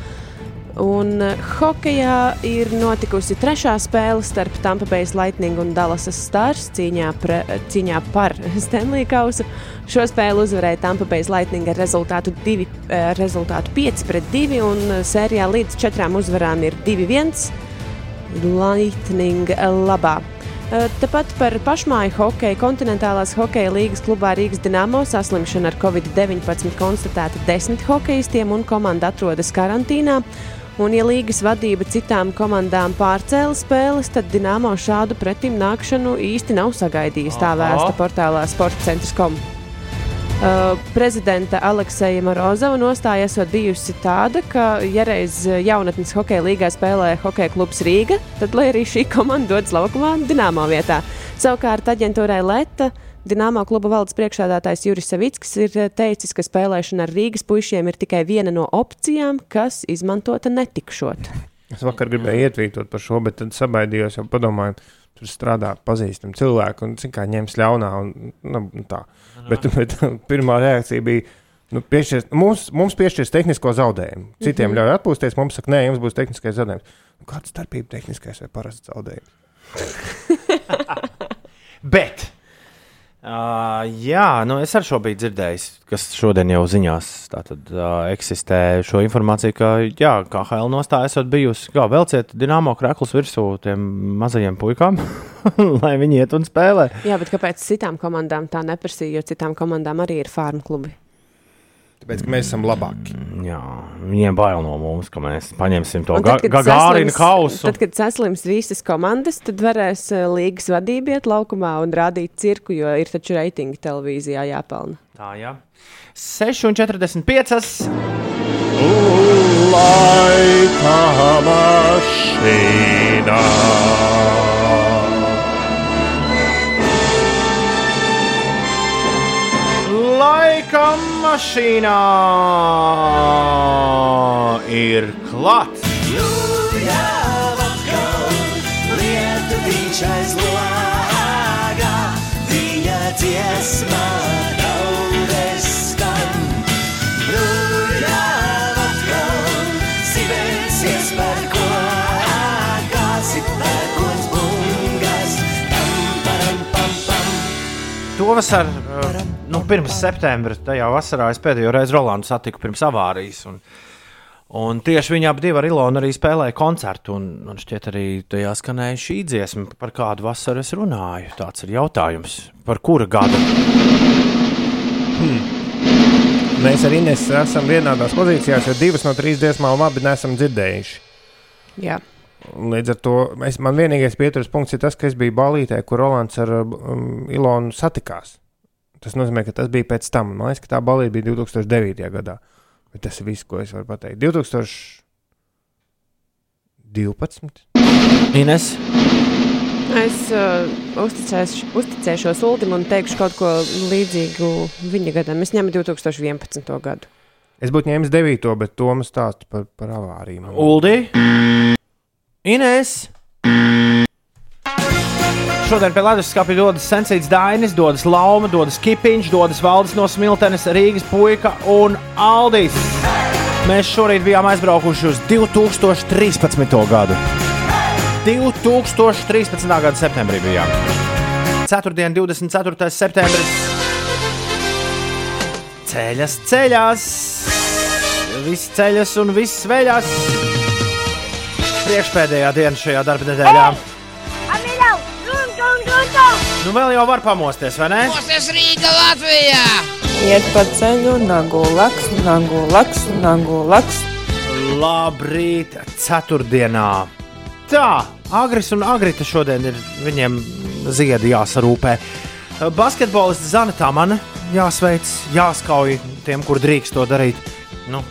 Un uh, hokeja ir notikusi trešā spēle starp Tampa Bay Lightning un Dallas Stars cīņā, pre, cīņā par Stanley Kausu. Šo spēli uzvarēja Tampa Bay Lightning ar rezultātu, divi, eh, rezultātu 5 pret 2, un eh, sērijā līdz četrām uzvarām ir 2-1 Lightning labā. Eh, Tāpat par pašmāju hokeju kontinentālās hokeja līgas klubā Rīgas Dienāmo saslimšana ar covid-19 konstatēta desmit hokeistiem un komanda atrodas karantīnā. Un, ja līgas vadība citām komandām pārcēla spēles, tad Dienāmo šādu pretim nākšanu īsti nav sagaidījis. Tā vēsta portālā Sports centrs.com. Uh, prezidenta Alekseja Morozova nostāja esot bijusi tāda, ka, ja reiz jaunatnes hokeja līgā spēlē hokeja klubs Rīga, tad lai arī šī komanda dodas laukumā Dienāmo vietā. Savukārt aģentūrai Leta Dienāmo kluba valdes priekšādātājs Juris Savickis ir eh, teicis, ka spēlēšana ar Rīgas puišiem ir tikai viena no opcijām, kas izmantota netikšot. Es vakar gribēju ietvītot par šo, bet tad sabaidījos, jau padomāju, tur strādā pazīstami cilvēki un cik kā ņems ļaunā. Un, nu, nu tā. Bet, bet pirmā reakcija bija. Nu, piešķirs, mums, mums piešķirs tehnisko zaudējumu. Citiem mm -hmm. ļauj atpūsties. Mums saka, nē, jums būs tehniskais zaudējums. Nu, kāda starpība tehniskais vai parasts zaudējums? Bet Uh, jā, nu es ar šo biju dzirdējis, kas šodien jau ziņās tātad, uh, eksistē šo informāciju, ka jā, KL nostāja esot bijusi, kā velciet dināmo krāklus virsū tiem mazajiem puikām, lai viņi iet un spēlē. Jā, bet kāpēc citām komandām tā neprasīja? Jo citām komandām arī ir farmu klubi. Tāpēc, mēs esam labāki. Jā, viņiem bail no mums, ka mēs paņemsim to gāriņu saslims- kausu. Tad, kad saslims visas komandas, tad varēs eh, līgas vadība iet laukumā un rādīt cirku, jo ir taču reitingi televīzijā jāpelna. Tā, jā. 6,45. Laika mašīnā. Laika mašīnā ir klāts. Dziesma daudz skan, brūļā atkal, sibēsies par ko, kāsit par kots bungas, pam, param, pam, pam. To vasar uh, pirms septembra, tajā vasarā es pēdējo reizi Rolandu satiku pirms avārijas. Un, un tieši viņa abi ar Ilonu arī spēlēja koncertu. Un, un šķiet, arī tajā skanēja šī dziesma, par kādu vasaru es runāju. Tāds ir jautājums, par kura gada. Mēs ar Inesu esam vienādās pozīcijās, jo divas no trīs dziesmām abi nesam dzirdējuši. Jā. Līdz ar to es, man vienīgais pieturas punkts ir tas, ka es biju balītē, kur Rolands ar um, Ilonu satikās. Tas nozīmē, ka tas bija pēc tam. Man liekas, ka tā balīte bija 2009. gadā. Bet tas ir viss, ko es varu pateikt. 2012. Ines, Es uh, uzticēšu, uzticēšos Uldim un teikšu kaut ko līdzīgu viņa gadam. Es ņemu 2011. gadu. Es būtu ņēmis 9. bet Tomas stāsta par, par avāriju. Uldi, Ines. Šodien pie Latvijas skāpja dodas Sensīts Dainis, dodas Lauma, dodas Kipiņš, dodas Valdis no Smiltenes, Rīgas puika un Aldis. Mēs šorīt bijām aizbraukuši uz 2013. gadu. 2013. gada septembrī bijām. Ceturtdien, 24. septembris. Ceļas, ceļas, viss ceļas un viss veļas. Priekšpēdējā diena šajā darba nedēļā. Amilau, Nu, vēl jau var pamosties, vai ne? Mosties Rīga Latvijā! Iet pa ceļu, nagu laks, nagu laks, nagu laks. Labrīt, ceturtdienā. Tā, Agris un Agrita šodien ir viņiem ziedi jāsarūpē. Basketbolists Zana Tamana jāsveic, jāskauj tiem, kur drīkst to darīt. Nu,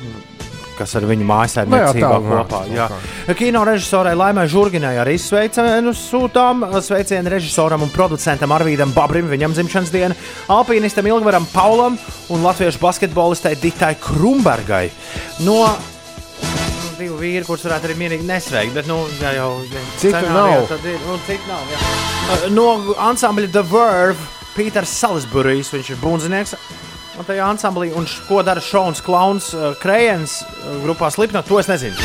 kas ar viņu Nu jā, mājasēmniecībā jā, kopā. Jā. ok. Kino režisorai Laimai Žurginai arī sveicienu sūtām. Sveicienu režisoram un producentam Arvīdam Babrim, viņam dzimšanas diena, alpīnistam Ilgvaram Paulam un latviešu basketbolistai Ditai Krumbergai. No divu vīru, kurus varētu arī mierīgi nesveikt, bet, nu, ja jau Citu nav. Tad ir, nu, citu nav jā. No ansambļa The Verve, Pīters Salisburijs, viņš ir bundzinieks. Un tajā ansamblī, un ko dara Šons Klauns, uh, Krējens uh, grupā Slipnot, to es nezinu.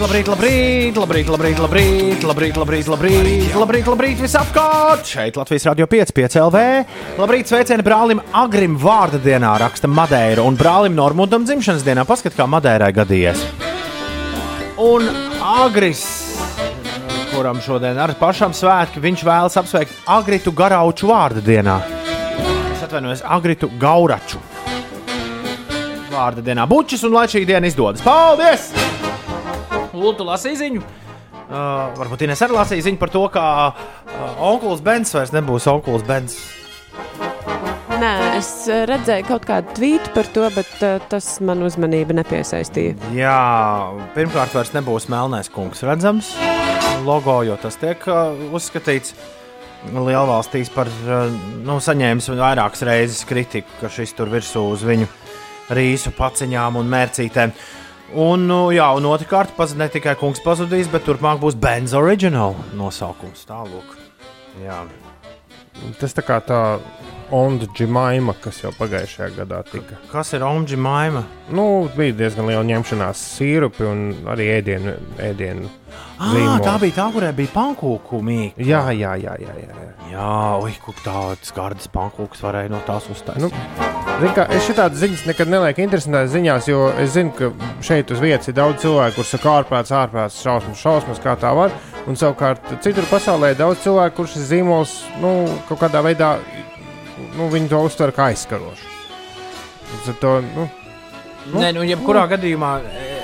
Labrīt, labrīt, labrīt, labrīt, labrīt, labrīt, labrīt, labrīt, labrīt, labrīt, visapkārt! Šeit Latvijas radio 5, 5 LV. Labrīt, sveicieni brālim Agrim vārda dienā, raksta Madeira, un brālim Normundam dzimšanas dienā. Paskat, kā Madeirai gadījies. Un Agris, kuram šodien ar pašam svētki, viņš vēlas apsveikt Agritu Garauču vārda dienā. Es atvainojos, Agritu Gauraču. Vārda dienā bučis, un lai šī diena izdodas. Paldies! Lūdzu, lasīju ziņu. Uh, varbūt Inês arī lasīja ziņu par to, ka uh, onkulis Bens vairs nebūs onkulis Bens. Nē, es eh, redzēju kaut kādu tvītu par to, bet uh, tas man uzmanību nepiesaistīja. Jā, pirmkārt, vairs nebūs melnais kungs redzams. Logo, jo tas tiek uh, uzskatīts lielvalstīs par uh, nu, saņēmis vairākas reizes kritiku, ka šis tur virsū uz viņu rīsu paciņām un mērcītēm. Un, nu, jā, un otrkārt, ne tikai kungs pazudīs, bet turpmāk būs Benz Original nosaukums. Tālāk. Jā. Tas tā kā tā Onda Džimaima, kas jau pagājušajā gadā tika. Kas ir Omģi Maima? Nu, bija diezgan liela ņemšanās sīrupi un arī ēdienu. ēdienu Ah, zīmoli. tā bija tā, kurai bija pankūku mīkla. Jā, jā, jā, jā. jā, jā. Jā, ui, kur tādas gardas pankūkas varēja no tās uztaisīt. Nu, kā, es šādas ziņas nekad nelieku interesantās ziņās, jo es zinu, ka šeit uz vietas ir daudz cilvēku, kuriem saka, ārprāts, ārprāts, šausmas, šausmas, kā tā var. Un savukārt citur pasaulē ir daudz cilvēku, kurus šis zīmols nu, kaut kādā veidā nu, viņi to uztver kā aizskarošu. Ar To, nu, Nu, Nē, nu, jebkurā gadījumā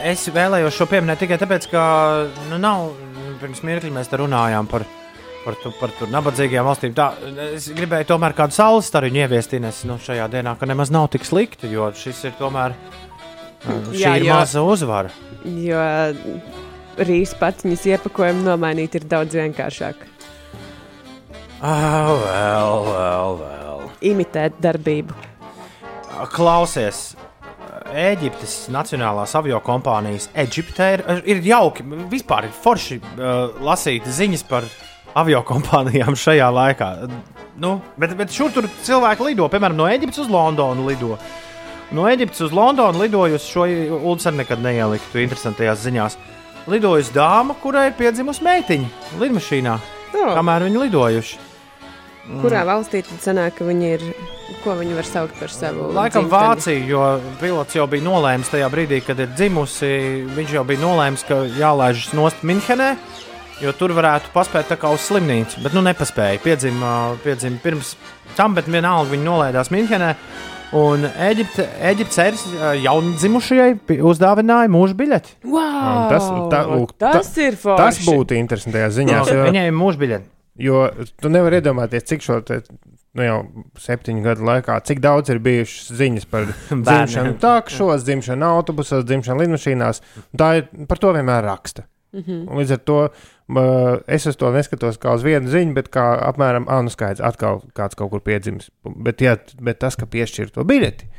es vēlējos šo pieminēt tikai tāpēc, ka nu, nav. Pirms mirkļa mēs te runājām par, par, tu, par tur nabadzīgajām valstīm. Tā, es gribēju tomēr kādu saules stariņu ieviest Ines, nu, šajā dienā, ka nemaz nav tik slikti, jo šis ir tomēr. uh, Šī Jā, ir jo- maza uzvara. Jo rīsa paciņas iepakojumu nomainīt ir daudz vienkāršāk. Ah, vēl, vēl, vēl. Imitēt darbību. Klausies, Eģiptes Nacionālās avio kompānijas Eģiptē ir, ir jauki. Vispār ir forši uh, lasīt ziņas par avio kompānijām šajā laikā. Nu, bet, bet šur tur cilvēki lido, piemēram, no Eģiptes uz Londonu lido. No Eģiptes uz Londonu lidojusi šo arī nekad neieliktu interesantajās ziņās. Lidojusi dāma, kurai ir piedzimusi meitiņa lidmašīnā, Oh, kamēr viņi lidojuši. Kurā valstī tad sanāk, ka viņi ir? Ko viņi var saukt par savu? Laikam dzimteni? Vācija, jo pilots jau bija nolēmis tajā brīdī, kad ir dzimusi. Viņš jau bija nolēmis, ka jālaižas nost Minhenē, jo tur varētu paspēt tā kā uz slimnīcu. Bet nu nepaspēja. Piedzima, piedzima pirms tam, bet vienalga viņi nolaidās Minhenē. Un Eģipte, Eģiptes jaundzimušajai pi- uzdāvināja mūža biļeti. Wow, tas, tā, lūk, tas ta- ir forši. tas būtu interesanti tajā ziņā. Jo, Viņai ir mūža biļete. Jo tu nevari iedomāties, cik šo te, nu jau septiņu gadu laikā, cik daudz ir bijušas ziņas par dzimšanu takšos, dzimšanu autobusos, dzimšanu lidmašīnās. Tā ir par to vienmēr raksta. Mhm. Un Līdz ar to es uz to neskatos kā uz vienu ziņu, bet kā apmēram, ah, nu skaidrs, atkal kāds kaut kur piedzimis. Bet, ja, bet tas, ka piešķir to biļeti,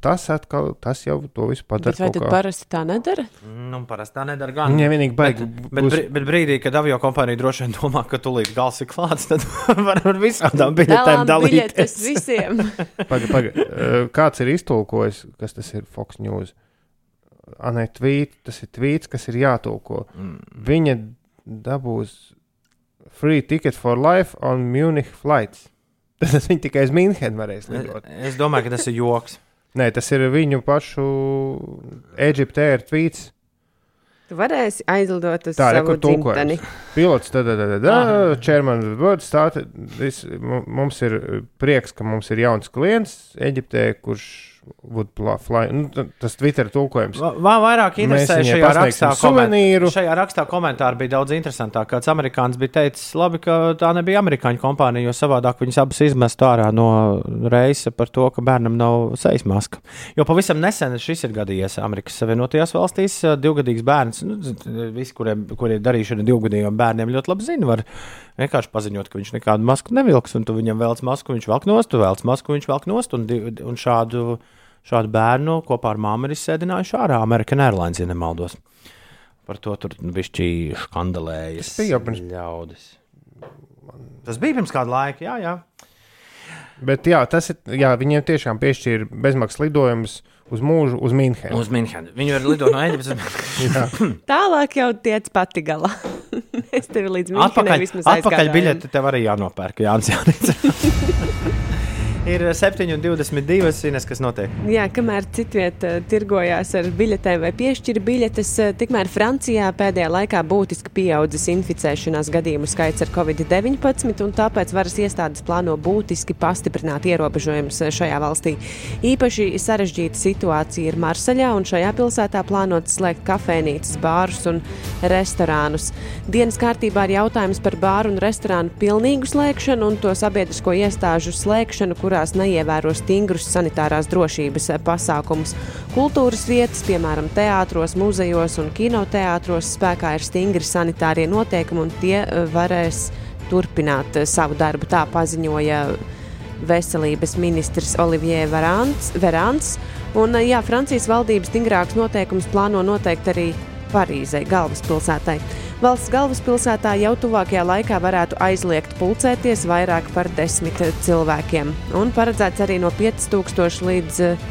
tas atkal, tas jau to visu padara. Bet vai kaut tad kā- parasti tā nedara? Nu, parasti tā nedara gan. Viņa vienīgi Bet, baigi. bet, brī- bet brīdī, kad avio kompānija droši vien domā, ka tūlīt gals ir klāts, tad var ar visādām biļetēm dalīties. visiem. Paga, paga. Uh, Kāds ir iztulkojis, kas tas ir Fox News? Anē, tvīt, tas ir tvīts, kas ir jātulko. Mm. Viņa dabūs free ticket for life on Munich flights. Tas viņa tikai uz Münchenu varēs lidot. Es domāju, ka tas ir joks. Nē, tas ir viņu pašu Eģiptē ir tvīts. Tu varēsi aizlidot uz Tā, re, savu dzimteni. Pilots, tad, tad, tad, Start. This, mu- mums ir prieks, ka mums ir jauns klients Eģiptē, kurš would fly. Nu, tas Twitter tulkojums. Man vairāk interesē šajā rakstā, koment- šajā rakstā komentāri bija daudz interesantāk. Kāds amerikānis bija teicis, labi, ka tā nebija amerikāņu kompānija, jo savādāk viņas abas izmestu ārā no reisa par to, ka bērnam nav sejas maska. Jo pavisam nesen šis ir gadījies Amerikas Savienotajās valstīs. eh, Divgadīgs bērns, nu, z- visi, kuriem kur ir darīšana ar divgadīgiem bērniem, ļoti labi zina. Var vienkārši paziņot, ka viņš nekādu masku nevilks, un tu viņam vēlas masku, viņš velk nost, tu vēlas masku, viņš velk nost. Un, un šādu, šādu bērnu kopā ar māmu ir izsēdinājuši ārā American Airlines, ja nemaldos. Par to tur bija skandalējas. Tas bija pirms- ļaudis. Tas bija pirms kāda laika, jā, jā. Bet jā, tas ir, jā, viņiem tiešām piešķīra bezmaksas lidojumus uz mūžu, uz Münchenu. Uz Minhenu. Viņu var lidot no Eģiptes. Tālāk jau tiec pati galā. es tevi līdz Atpakaļ, vismaz atpakaļ aizgādāju. biļeti tev arī jānopērk, Jānis Jānis. Ir 7,22 Ines, kas notiek. Jā, kamēr citviet uh, tirgojās ar biļetēm vai piešķira biļetes, uh, tikmēr Francijā pēdējā laikā būtiski pieaudzis inficēšanās gadījumu skaits ar covid-19, un tāpēc varas iestādes plāno būtiski pastiprināt ierobežojumus uh, šajā valstī. Īpaši sarežģīta situācija ir Marseļā, un šajā pilsētā plānot slēgt kafejnīcas, bārus un restorānus. Dienas kārtībā ir jautājums par bāru un restorānu pilnīgu slēgšanu un to sabiedrisko iestāžu slēgšanu, kurās neievēro stingrus sanitārās drošības eh, pasākumus. Kultūras vietas, piemēram, teātros, muzejos un kinoteātros, spēkā ir stingri sanitārie noteikumi, un tie eh, varēs turpināt eh, savu darbu. Tā paziņoja veselības ministrs Olivier Verants. Verants. Un, jā, Francijas valdības stingrākus noteikumus plāno noteikt arī Parīzei, galvaspilsētai. Valsts galvaspilsētā jau tuvākajā laikā varētu aizliegt pulcēties vairāk par desmit cilvēkiem. Un paredzēts arī no 5000 līdz eh,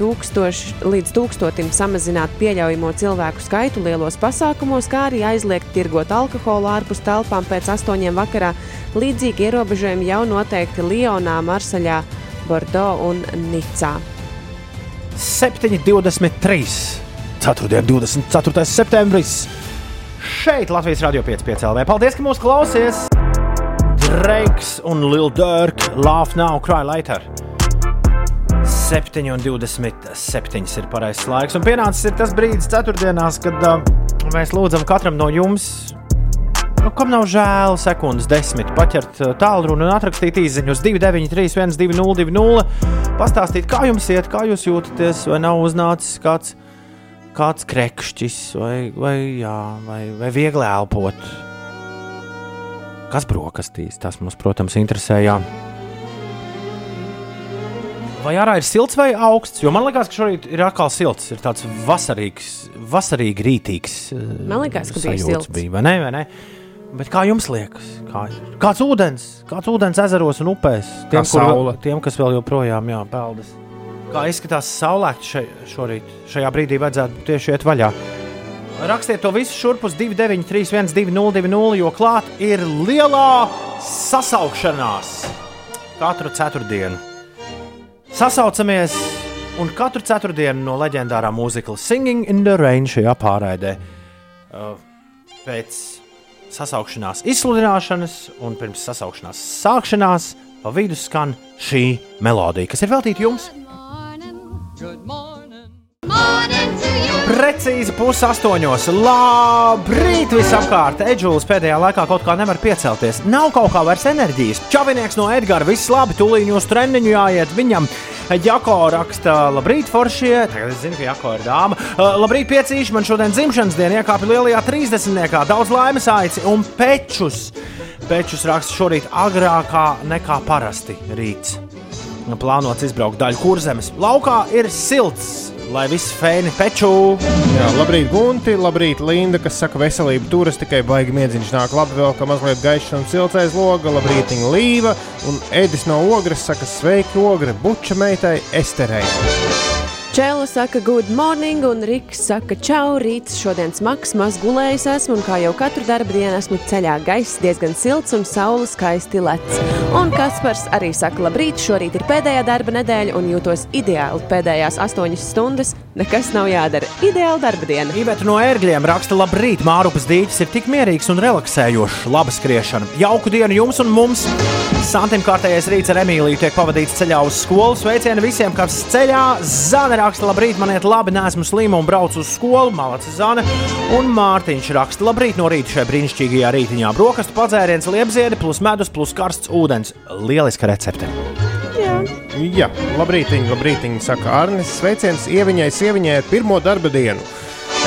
1000 līdz 1000 samazināt pieļaujamo cilvēku skaitu lielos pasākumos, kā arī aizliegt tirgot alkoholu ārpus telpām pēc 8 vakarā. Līdzīgi ierobežojumi jau noteikti Lionā, Marseļā, Bordeaux un Nicā. 7,23. 4. 24. septembris. Šeit Latvijas Rādio 5,5 LV. Paldies, ka mūs klausies! Dreiks un Lil Durk, Laugh Now, Cry Later. 7,27 ir pareizais laiks. Un pienācis tas brīdis, ceturtdienās, kad uh, mēs lūdzam katram no jums, nu, kam nav žēl, sekundes desmit, paķert uh, tālruni un atrakstīt īsiņu uz 293, 1202, pastāstīt, kā jums iet, kā jūs jūtaties, vai nav uznācis kāds, kāds krekšķis, vai, vai, jā, vai, vai viegli elpot. Kas brokastīs? Tas mums, protams, interesē. Jā. Vai ārā ir silts vai augsts? Jo man liekas, ka šorīt ir atkal silts. Ir tāds vasarīgs, vasarīgi rītīgs. uh, Man liekas, ka bija silts. Bija, vai ne, vai ne? Bet kā jums liekas? Kā, ir? kāds ūdens, kāds ūdens ezeros un upēs? Tiem, Kā saule. tiem kas vēl joprojām jā, peldas. Kā izskatās saulēkts še, šorīt? Šajā brīdī vajadzētu tieši iet vaļā. Rakstiet to visu šurp uz 293, 1202, jo klāt ir lielā sasaukšanās katru ceturtdienu. Sasaucamies un katru ceturtdienu no leģendārā mūzikla Singing in the Rain šajā pārraidē. Uh, pēc sasaukšanās izsludināšanas un pirms sasaukšanās sākšanās pa vidu skan šī melodija, kas ir veltīta jums. Precīzi pusaustoņos. Labrīt, visapkārt! Edžūlis pēdējā laikā kaut kā nevar piecelties. Nav kaut kā vairs enerģijas. Čavinieks no Edgara, viss labi, tūlīt uz treniņu jāiet viņam. Jako raksta, labrīt, foršie. Tagad es zinu, ka Jako ir dāma. Uh, labrīt, piecīši, man šodien dzimšanas diena iekāpa lielajā 30. Daudz laimes aici un pečus. Pečus raksta šorīt agrākā nekā parasti rīts. Plānots izbraukt daļu kurzemes. Laukā ir silts, lai viss fēni peču. Jā, labrīt, Gunti, labrīt, Linda, kas saka, veselība turas tikai baigi miedziņš nāk labi, vēl ka mazliet gaišs un silts aiz loga, labrīt, Līva, un Edis no Ogres saka, sveiki, Ogre, buča meitai Esterei. Čēla saka, good morning, un Riks saka, čau, rīts šodien smags, maz gulējis esmu, un kā jau katru darbu dienu esmu ceļā, gaiss diezgan silts un saule skaisti lec. Un Kaspars arī saka, labrīt, šorīt ir pēdējā darba nedēļa, un jūtos ideāli pēdējās astoņas stundas, nekas nav jādara. Ideāla darba diena. Iveta no ērgļiem raksta, labrīt, Mārupas dīķis ir tik mierīgs un relaksējošs. Laba skriešana. Jauku dienu jums un mums! Santim kārtējais rīts ar Emīliju tiek pavadīts ceļā uz skolu. Sveicieni visiem, kas ceļā. Zana raksta, labrīt, man iet labi, nesmu slima un braucu uz skolu. Malacis Zana. Un Mārtiņš raksta, labrīt no rīta šajā brīnišķīgajā rītiņā. Brokastu padzēriens, liepziedi, plus medus, plus karsts ūdens. Lieliska recepte! Jā, labrīt, labrīt, saka Arnis. Sveiciens ieviņai, sieviņai ar pirmo darba dienu.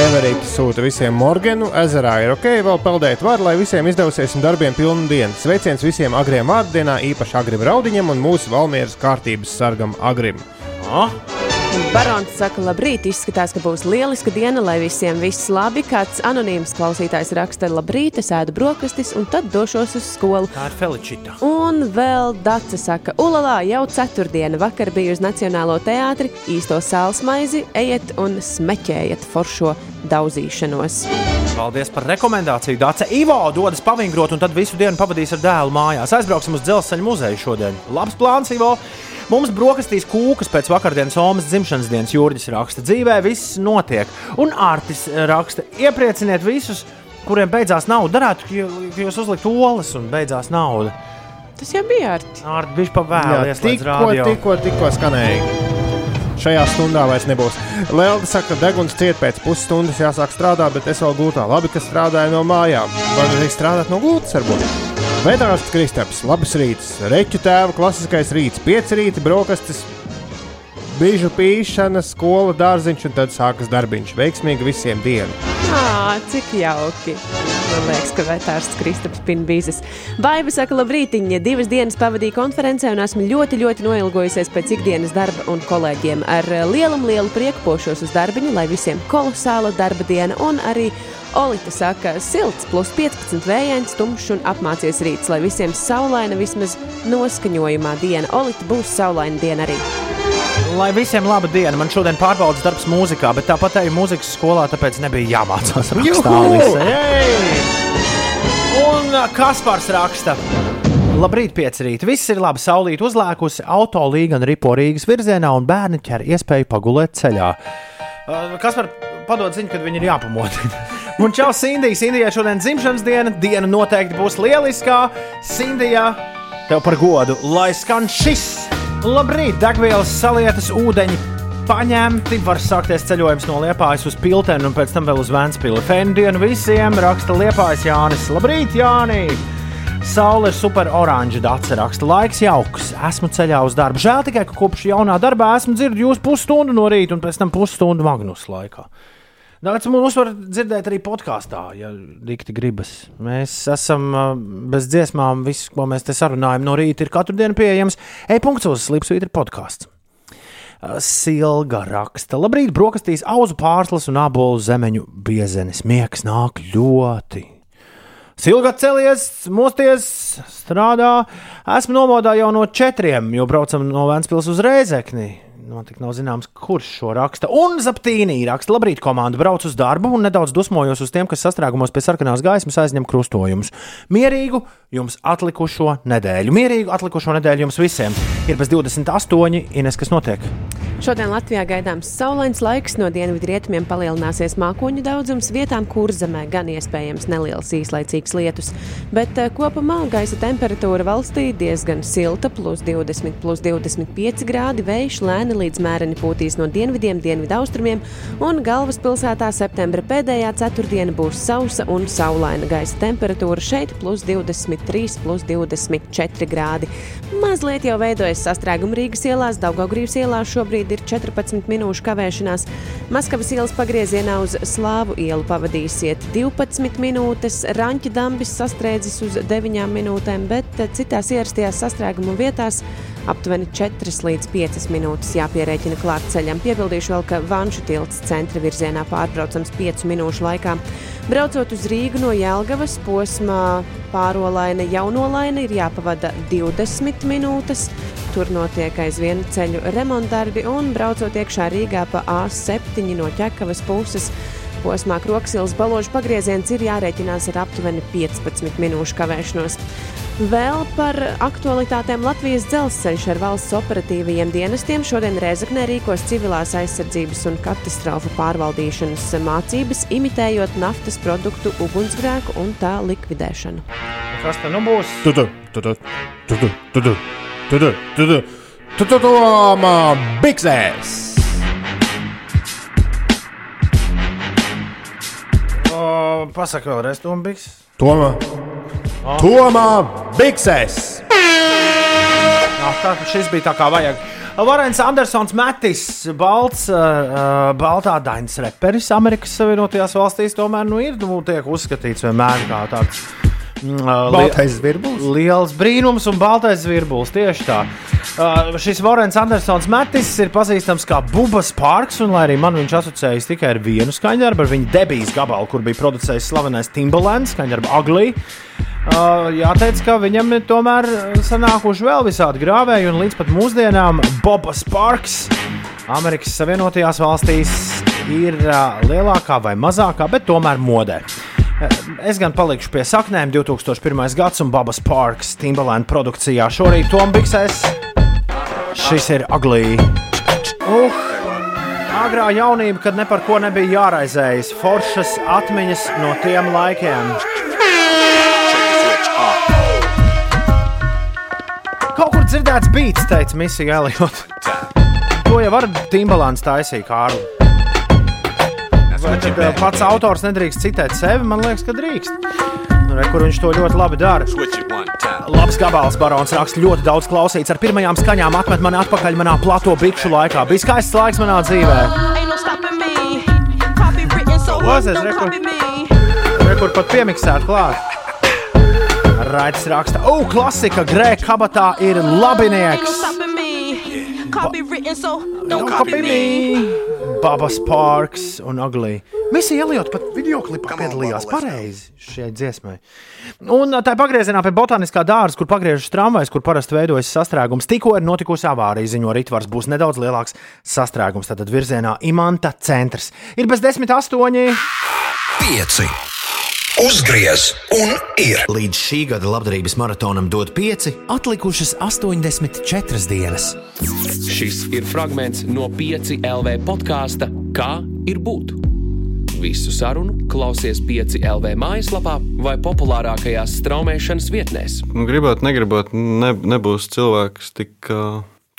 Everīte sūta visiem Morganu, ezerā ir ok, vēl peldēt var, lai visiem izdevusies un darbiem pilnu dienu. Sveiciens visiem agriem vārdienā, īpaši agrim raudiņam un mūsu valmieras kārtības sargam agrim. Oh, Barons saka, labrīt, izskatās, ka būs lieliska diena, lai visiem viss labi. Kāds anonīms klausītājs raksta, labrīt, es ēdu brokastis un tad došos uz skolu. tā ir Feličita. Un vēl Dārsa saka, Ulalā jau ceturtdiena vakar bija uz Nacionālo teātri, īsto sāls maizi, ejiet un smeķējiet foršo daudzīšanos. Paldies par rekomendāciju. Dāce Ivo dodas pavingrot un tad visu dienu pavadīs ar dēlu mājās. Aizbrauksim uz dzelzceļa muzeju šodien. Labs plāns, Ivo! Mums brokastīs kūkas pēc vakardienas Omas dzimšanas dienas jūrģis raksta. Dzīvē viss notiek. Un Artis raksta, ieprieciniet visus, kuriem beidzās nauda. Darētu, ka jū- ka jūs uzliktu olas un beidzās nauda. Tas jau bija ārti. Artis bija pavēlies tikko, tikko, tikko skanēja. Šajā stundā vairs nebūs. Lelda saka, ka deguns ciet pēc pusstundas jāsāk strādāt, bet es vēl gultā. Labi, ka strādāju no mājām. Var arī strādāt no gultas, varbūt. Vēdārsts Kristaps, labs rīts. Reķu tēva klasiskais rīts, pieci rīti, brokastis. biežu pīšana, skola, dārziņš un tad sākas darbiņš. Veiksmīgi visiem dienu! Ā, cik jauki. Man liekas, ka vetārsts Kristaps Pinbīzes. Baiva saka, labrītiņa. Divas dienas pavadīju konferencē un esmu ļoti, ļoti noilgojusies pēc ikdienas darba un kolēģiem. Ar lielu, lielu prieku pošos uz darbiņu, lai visiem kolosāla darba diena un arī Olita saka, silts, plus 15 vējains, tumšs un apmācies rīts, lai visiem saulaina vismaz noskaņojumā diena. Olita būs saulaina diena arī. Lai visiem laba diena. Man šodien pārbaudas darbs mūzikā, bet tāpat arī mūzikas skolā, tāpēc nebija jāmācās rakstīt. Un ā, Kaspars raksta. Labrīt, piecrīt. Viss ir labi. Saulīt uzlēkusi, auto līga un ripo Rīgas virzienā, un bērni ķer iespēju pagulēt ceļā. Uh, Kas var padot ziņu, kad viņi ir jāpamodina? Un čau, Sindija! Sindijai šodien dzimšanas diena. Diena noteikti būs lieliskā. Sindija, tev par godu, lai skan šis! Labrīt, degvielas salietas, ūdeņi paņemti. Var sākties ceļojums no Liepājas uz Piltenu un pēc tam vēl uz Vēncpili. Fēnu dienu visiem raksta Liepājas Jānis. Labrīt, Jāni! Saule ir super oranža dārza raksta. Laiks jauks, esmu ceļā uz darbu. Žēl tikai, ka kopš jaunā darbā esmu dzirdējis jūs pusstundu no rīta un pēc tam pusstundu Magnus laikā. Daudz mums var dzirdēt arī podkāstā, ja dikti gribas. Mēs esam bez dziesmām, viss, ko mēs te sarunājam no rīta, ir katru dienu pieejams. E-punkts uz Slipsvītra podkāsts. Silga raksta, labrīt, brokastīs, auzu pārslas un abolu zemeņu biezenes. Miegs nāk ļoti. Silga celies, mosties, strādā. Esmu nomodā jau no četriem, jo braucam no Vēncpils uz Rēzekni. Tik nav zināms, kurš šo raksta. Un Zaptīnī raksta, labrīt, komanda brauc uz darbu un nedaudz dusmojos uz tiem, kas sastrēgumos pie sarkanās gaismas aizņem krustojumus. Mierīgu jums atlikušo nedēļu. Mierīgu atlikušo nedēļu jums visiem. Ir bez 28, Ines, kas notiek? Šodien Latvijā gaidāms saulains laiks, no dienvidu rietumiem palielināsies mākoņu daudzums, vietām kurzemē gan iespējams neliels īslaicīgs lietus, bet eh, kopumā gaisa temperatūra valstī diezgan silta, plus 20, plus 25 grādi, vējš lēni līdz mēreni pūtīs no dienvidiem, dienvidu austrumiem, un galvaspilsētā septembra pēdējā ceturtdiena būs sausa un saulaina gaisa temperatūra šeit plus 23, plus 24 grādi. Mazliet jau veidojas sastrēguma Rīgas ielās, Daugaugrības ielās šobrīd ir 14 minūšu kavēšanās. Maskavas ielas pagriezienā uz Slāvu ielu pavadīsiet 12 minūtes, Raņķa dambis sastrēdzis uz 9 minūtēm, bet citās ierastajās sastrēguma vietās aptuveni 4 līdz 5 minūtes jāpierēķina klāt ceļam. Piebildīšu vēl, ka Vanšu tilts centra virzienā pārbraucams 5 minūšu laikā. Braucot uz Rīgu no Jelgavas posmā pārolaina jaunolaina ir jāpavada 20 minūtes. Tur notiek aizvien ceļu remontdarbi un braucot iekšā Rīgā pa A7 no ķekavas puses. Posmā Kroksilas balāžu pagrieziens ir jārēķinās ar aptuveni 15 minūšu kavēšanos. Vēl par aktualitātēm Latvijas dzelzceļš ar valsts operatīvajiem dienestiem šodien Rēzaknē rīkos civilās aizsardzības un katastrofu pārvaldīšanas mācības, imitējot naftas produktu ugunsgrēku un tā likvidēšanu. Kas te nu būs? Tu tu tu tu tu tu tu tu tu tu tu tu tu tu Tomā biksēs! O, Pasaka vēlreiz, Tombijs. Tomā! Tomā biksēs! Ah, tā, šis bija tā kā vajag. Varens Andersons Matis, balts, uh, baltā dainas reperis Amerikas Savienotajās valstīs, tomēr nu, ir nu, uzskatīts vienmēr kā tāds. Baltais zvirbulis. Liels brīnums un baltais zvirbulis. Tieši tā. Uh, šis Vorens Andersons Matis ir pazīstams kā Bubas Parks, un lai arī man viņš asociējas tikai ar vienu skaņdarbu, ar viņa debijas gabalu, kur bija producējis slavenais Timberlands, skaņdarbu Ugly. Uh, jāteic, ka viņam ir tomēr sanākuši vēl visādi grāvēji, un līdz pat mūsdienām Bobas Parks Amerikas Savienotajās valstīs ir uh, lielākā vai mazākā, bet tomēr modē. Uh, Es gan palikšu pie saknēm 2001. gads un Babas Parks Timberland produkcijā. Šorīt Tombiksēs šis ir Ugly. Uh, agrā jaunība, kad ne par ko nebija jāraizējas, foršas atmiņas no tiem laikiem. Kaut kur dzirdēts beats, teica Misija Elijot. To jau var Timbalāns taisīt, Kārli. Vai tad eh, pats autors nedrīkst citēt sevi? Man liekas, ka drīkst. Re, kur viņš to ļoti labi dara. Labs gabals, barons raksta ļoti daudz klausīts. Ar pirmajām skaņām atmet mani atpakaļ manā plato bikšu laikā. Bija skaists laiks manā dzīvē. Klausies, re, kur, re, kur pat piemiksēt klāt. Raits raksta, o, klasika, grēka kabatā ir labinieks. Don't copy me! Babas Parks un Uglī. Misija Elijot pat video klipā piedalījās pareizi šai dziesmai. Un tā pagriezienā pie botaniskā dārza, kur pagriežas tramvajs, kur parasti veidojas sastrēgums, tikko ir notikusi avārija, ziņo Ritvars, būs nedaudz lielāks sastrēgums. Tad virzienā Imanta centrs ir bez desmit astoņi. Pieci. Uzgriez un ir. Līdz šī gada labdarības maratonam dod 5, atlikušas 84 dienas. Šis ir fragments no 5 LV podkāsta Kā ir būt? Visu sarunu klausies 5 LV mājaslapā vai populārākajās straumēšanas vietnēs. Nu, gribot, negribot, ne, nebūs cilvēks tik,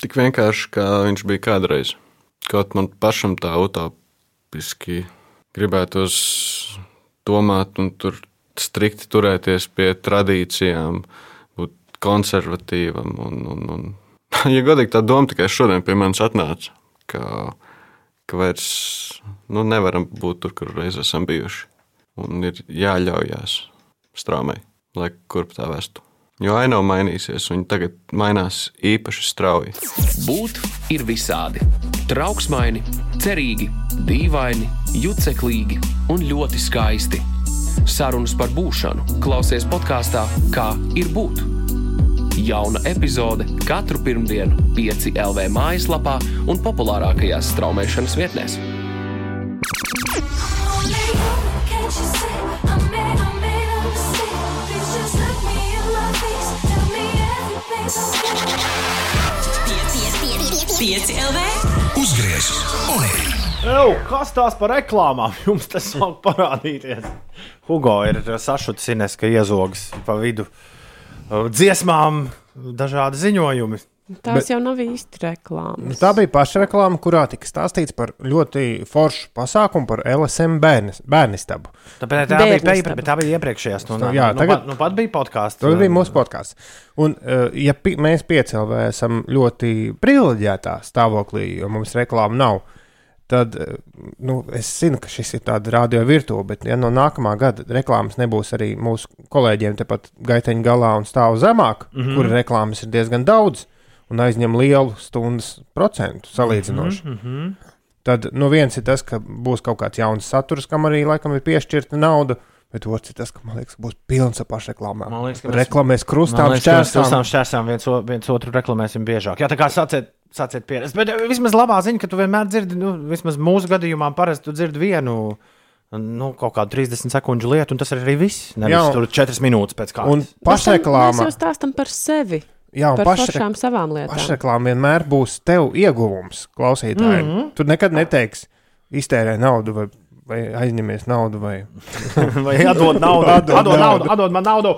tik vienkārši, kā viņš bija kādreiz. Kaut man pašam tā utopiski gribētos domāt un tur strikti turēties pie tradīcijām, būt konservatīvam. Un, un, un. Ja godīgi tā doma tikai šodien pie manis atnāca, ka, ka vairs nu, nevaram būt tur, kur reiz esam bijuši. Un ir jāļaujās straumei, lai kurp tā vestu. Jo aina mainīsies, un tagad mainās īpaši strauji. Būt ir visādi. Trauksmaini, cerīgi, dīvaini, juceklīgi un ļoti skaisti. Sarunas par būšanu klausies podkāstā Kā ir būt. Jauna epizode katru pirmdienu, 5 LV mājaslapā un populārākajās straumēšanas vietnēs. Pieci LV. Uzgriez un ir. Ew, kas tās par reklāmām jums tas sāk parādīties? Hugo ir sašutis ka iezogs pa vidu uh, dziesmām, dažādi ziņojumi. Tās Bet, jau nav īsti reklāmas. Tā bija pašreklāma, kurā tika stāstīts par ļoti foršu pasākumu par LSM bērnis, bērnistabu. Tā bija, pēc, bet tā bija iepriekšējā stundā. Jā, nu, tagad- nu, pat bija podkāsts. Tas bija mūsu podkāsts. Un, uh, ja pi, mēs piecēlē esam ļoti privileģētā stāvoklī, jo mums reklāma nav, tad uh, nu, es zinu, ka šis ir tāds radio virtuve, bet ja no nākamā gada reklāmas nebūs arī mūsu kolēģiem tepat gaiteņa galā un stāv zemāk, mm. -hmm. kur reklāmas ir diezgan daudz un aizņem lielu stundas procentu salīdzinoši. Mm -hmm. Tad nu, viens ir tas, ka būs kaut kāds jauns saturs, kam arī laikam ir piešķirta nauda. Bet otrs ir tas, ka man liekas, būs pilns ar pašreklāmām. Man liekas, ka mēs- Reklamēs krustām, mēs šķērsām. šķērsām viens, o- viens otru reklamēsim biežāk. Jā, tā kā sāciet, sāciet pierast. Bet eh, vismaz labā ziņa, ka tu vienmēr dzirdi, nu, vismaz mūsu gadījumā parasti tu dzirdi vienu. Nu, kaut kādu 30 sekundžu lietu, un tas ir arī viss. Nevis Jā. tur 4 minūtes pēc kārtas. Un Mēs pašreklāma, jau stāstam par sevi. Jā, un pašām savām lietām. pašreklāma vienmēr būs tev ieguvums, klausītājiem. Mm. -hmm. Tu nekad neteiksi, iztērē naudu vai, vai aizņemies naudu. Vai... Vai atdod naudu? Atdod atdod, naudu, atdod man naudu.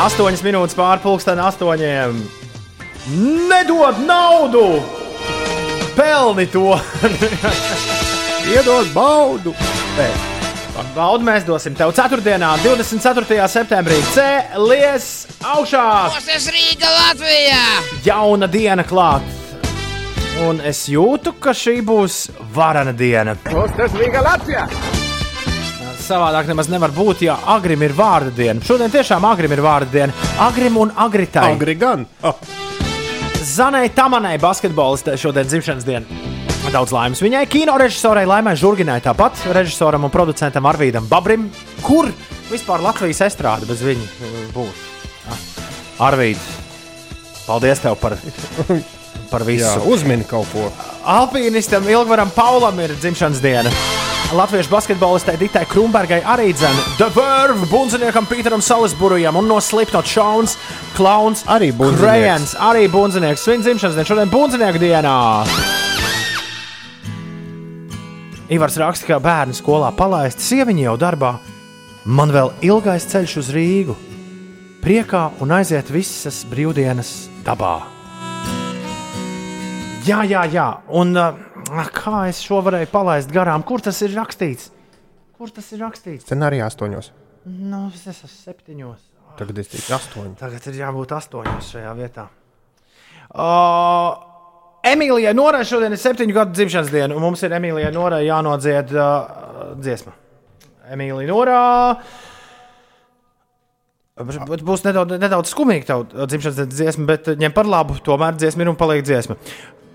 8 minūtes pāri pusdienam, 8. Nedod naudu! Pelni to! Iedod baudu! Pēc. Baudu mēs dosim tev 4. 24. septembrī. Cēlies augšā! Tas Rīga Latvijā! Jauna diena klāt! Un es jūtu, ka šī būs varana diena. Tas Rīga Latvijā! Savādāk nemaz nevar būt, ja agrim ir vārda diena. Šodien tiešām agrim ir vārda diena. Agrim un agritai. Agri gan! Oh. Zanai Tamanai, basketbolistē, šodien dzimšanas diena. Daudz laimes viņai, kino režisorai Laimai Žurginai, tāpat režisoram un producentam Arvīdam Babrim. Kur vispār Latvijas estrāde bez viņa būtu? Arvīd, paldies tev par, par visu. Jā, uzmini kaut ko. Alpīnistam Ilgvaram Paulam ir dzimšanas diena. Latviešu basketbolistai Ditai Krumbergai arī dzēna The Verve, bunziniekam Pīteram Salisburujam un no Slipknot Šauns, Klauns, Arī bundzinieks. Krejens, arī bunzinieks. Svin dzimšanas diena šodien bunzinieku dienā. Ivars raksta, ka bērnu skolā palaists, sieviņa jau darbā. Man vēl ilgais ceļš uz Rīgu. Priekā un aiziet visas brīvdienas dabā. Jā, jā, jā. Un uh, kā es šo varēju palaist garām? Kur tas ir rakstīts? Kur tas ir rakstīts? Scenārijā astoņos. Nu, es esmu septiņos. Tagad es tikai astoņi. Tagad ir jābūt astoņos šajā vietā. Uh, Emīlijai Norai šodien ir septiņu gadu dzimšanas diena, un mums ir Emīlijai Norai jānodzied uh, dziesma. Emīlija Norā. Būs nedaudz, nedaudz skumīgi tā dzimšanas dienas dziesma, bet ņem par labu. Tomēr dziesma ir un paliek dziesma.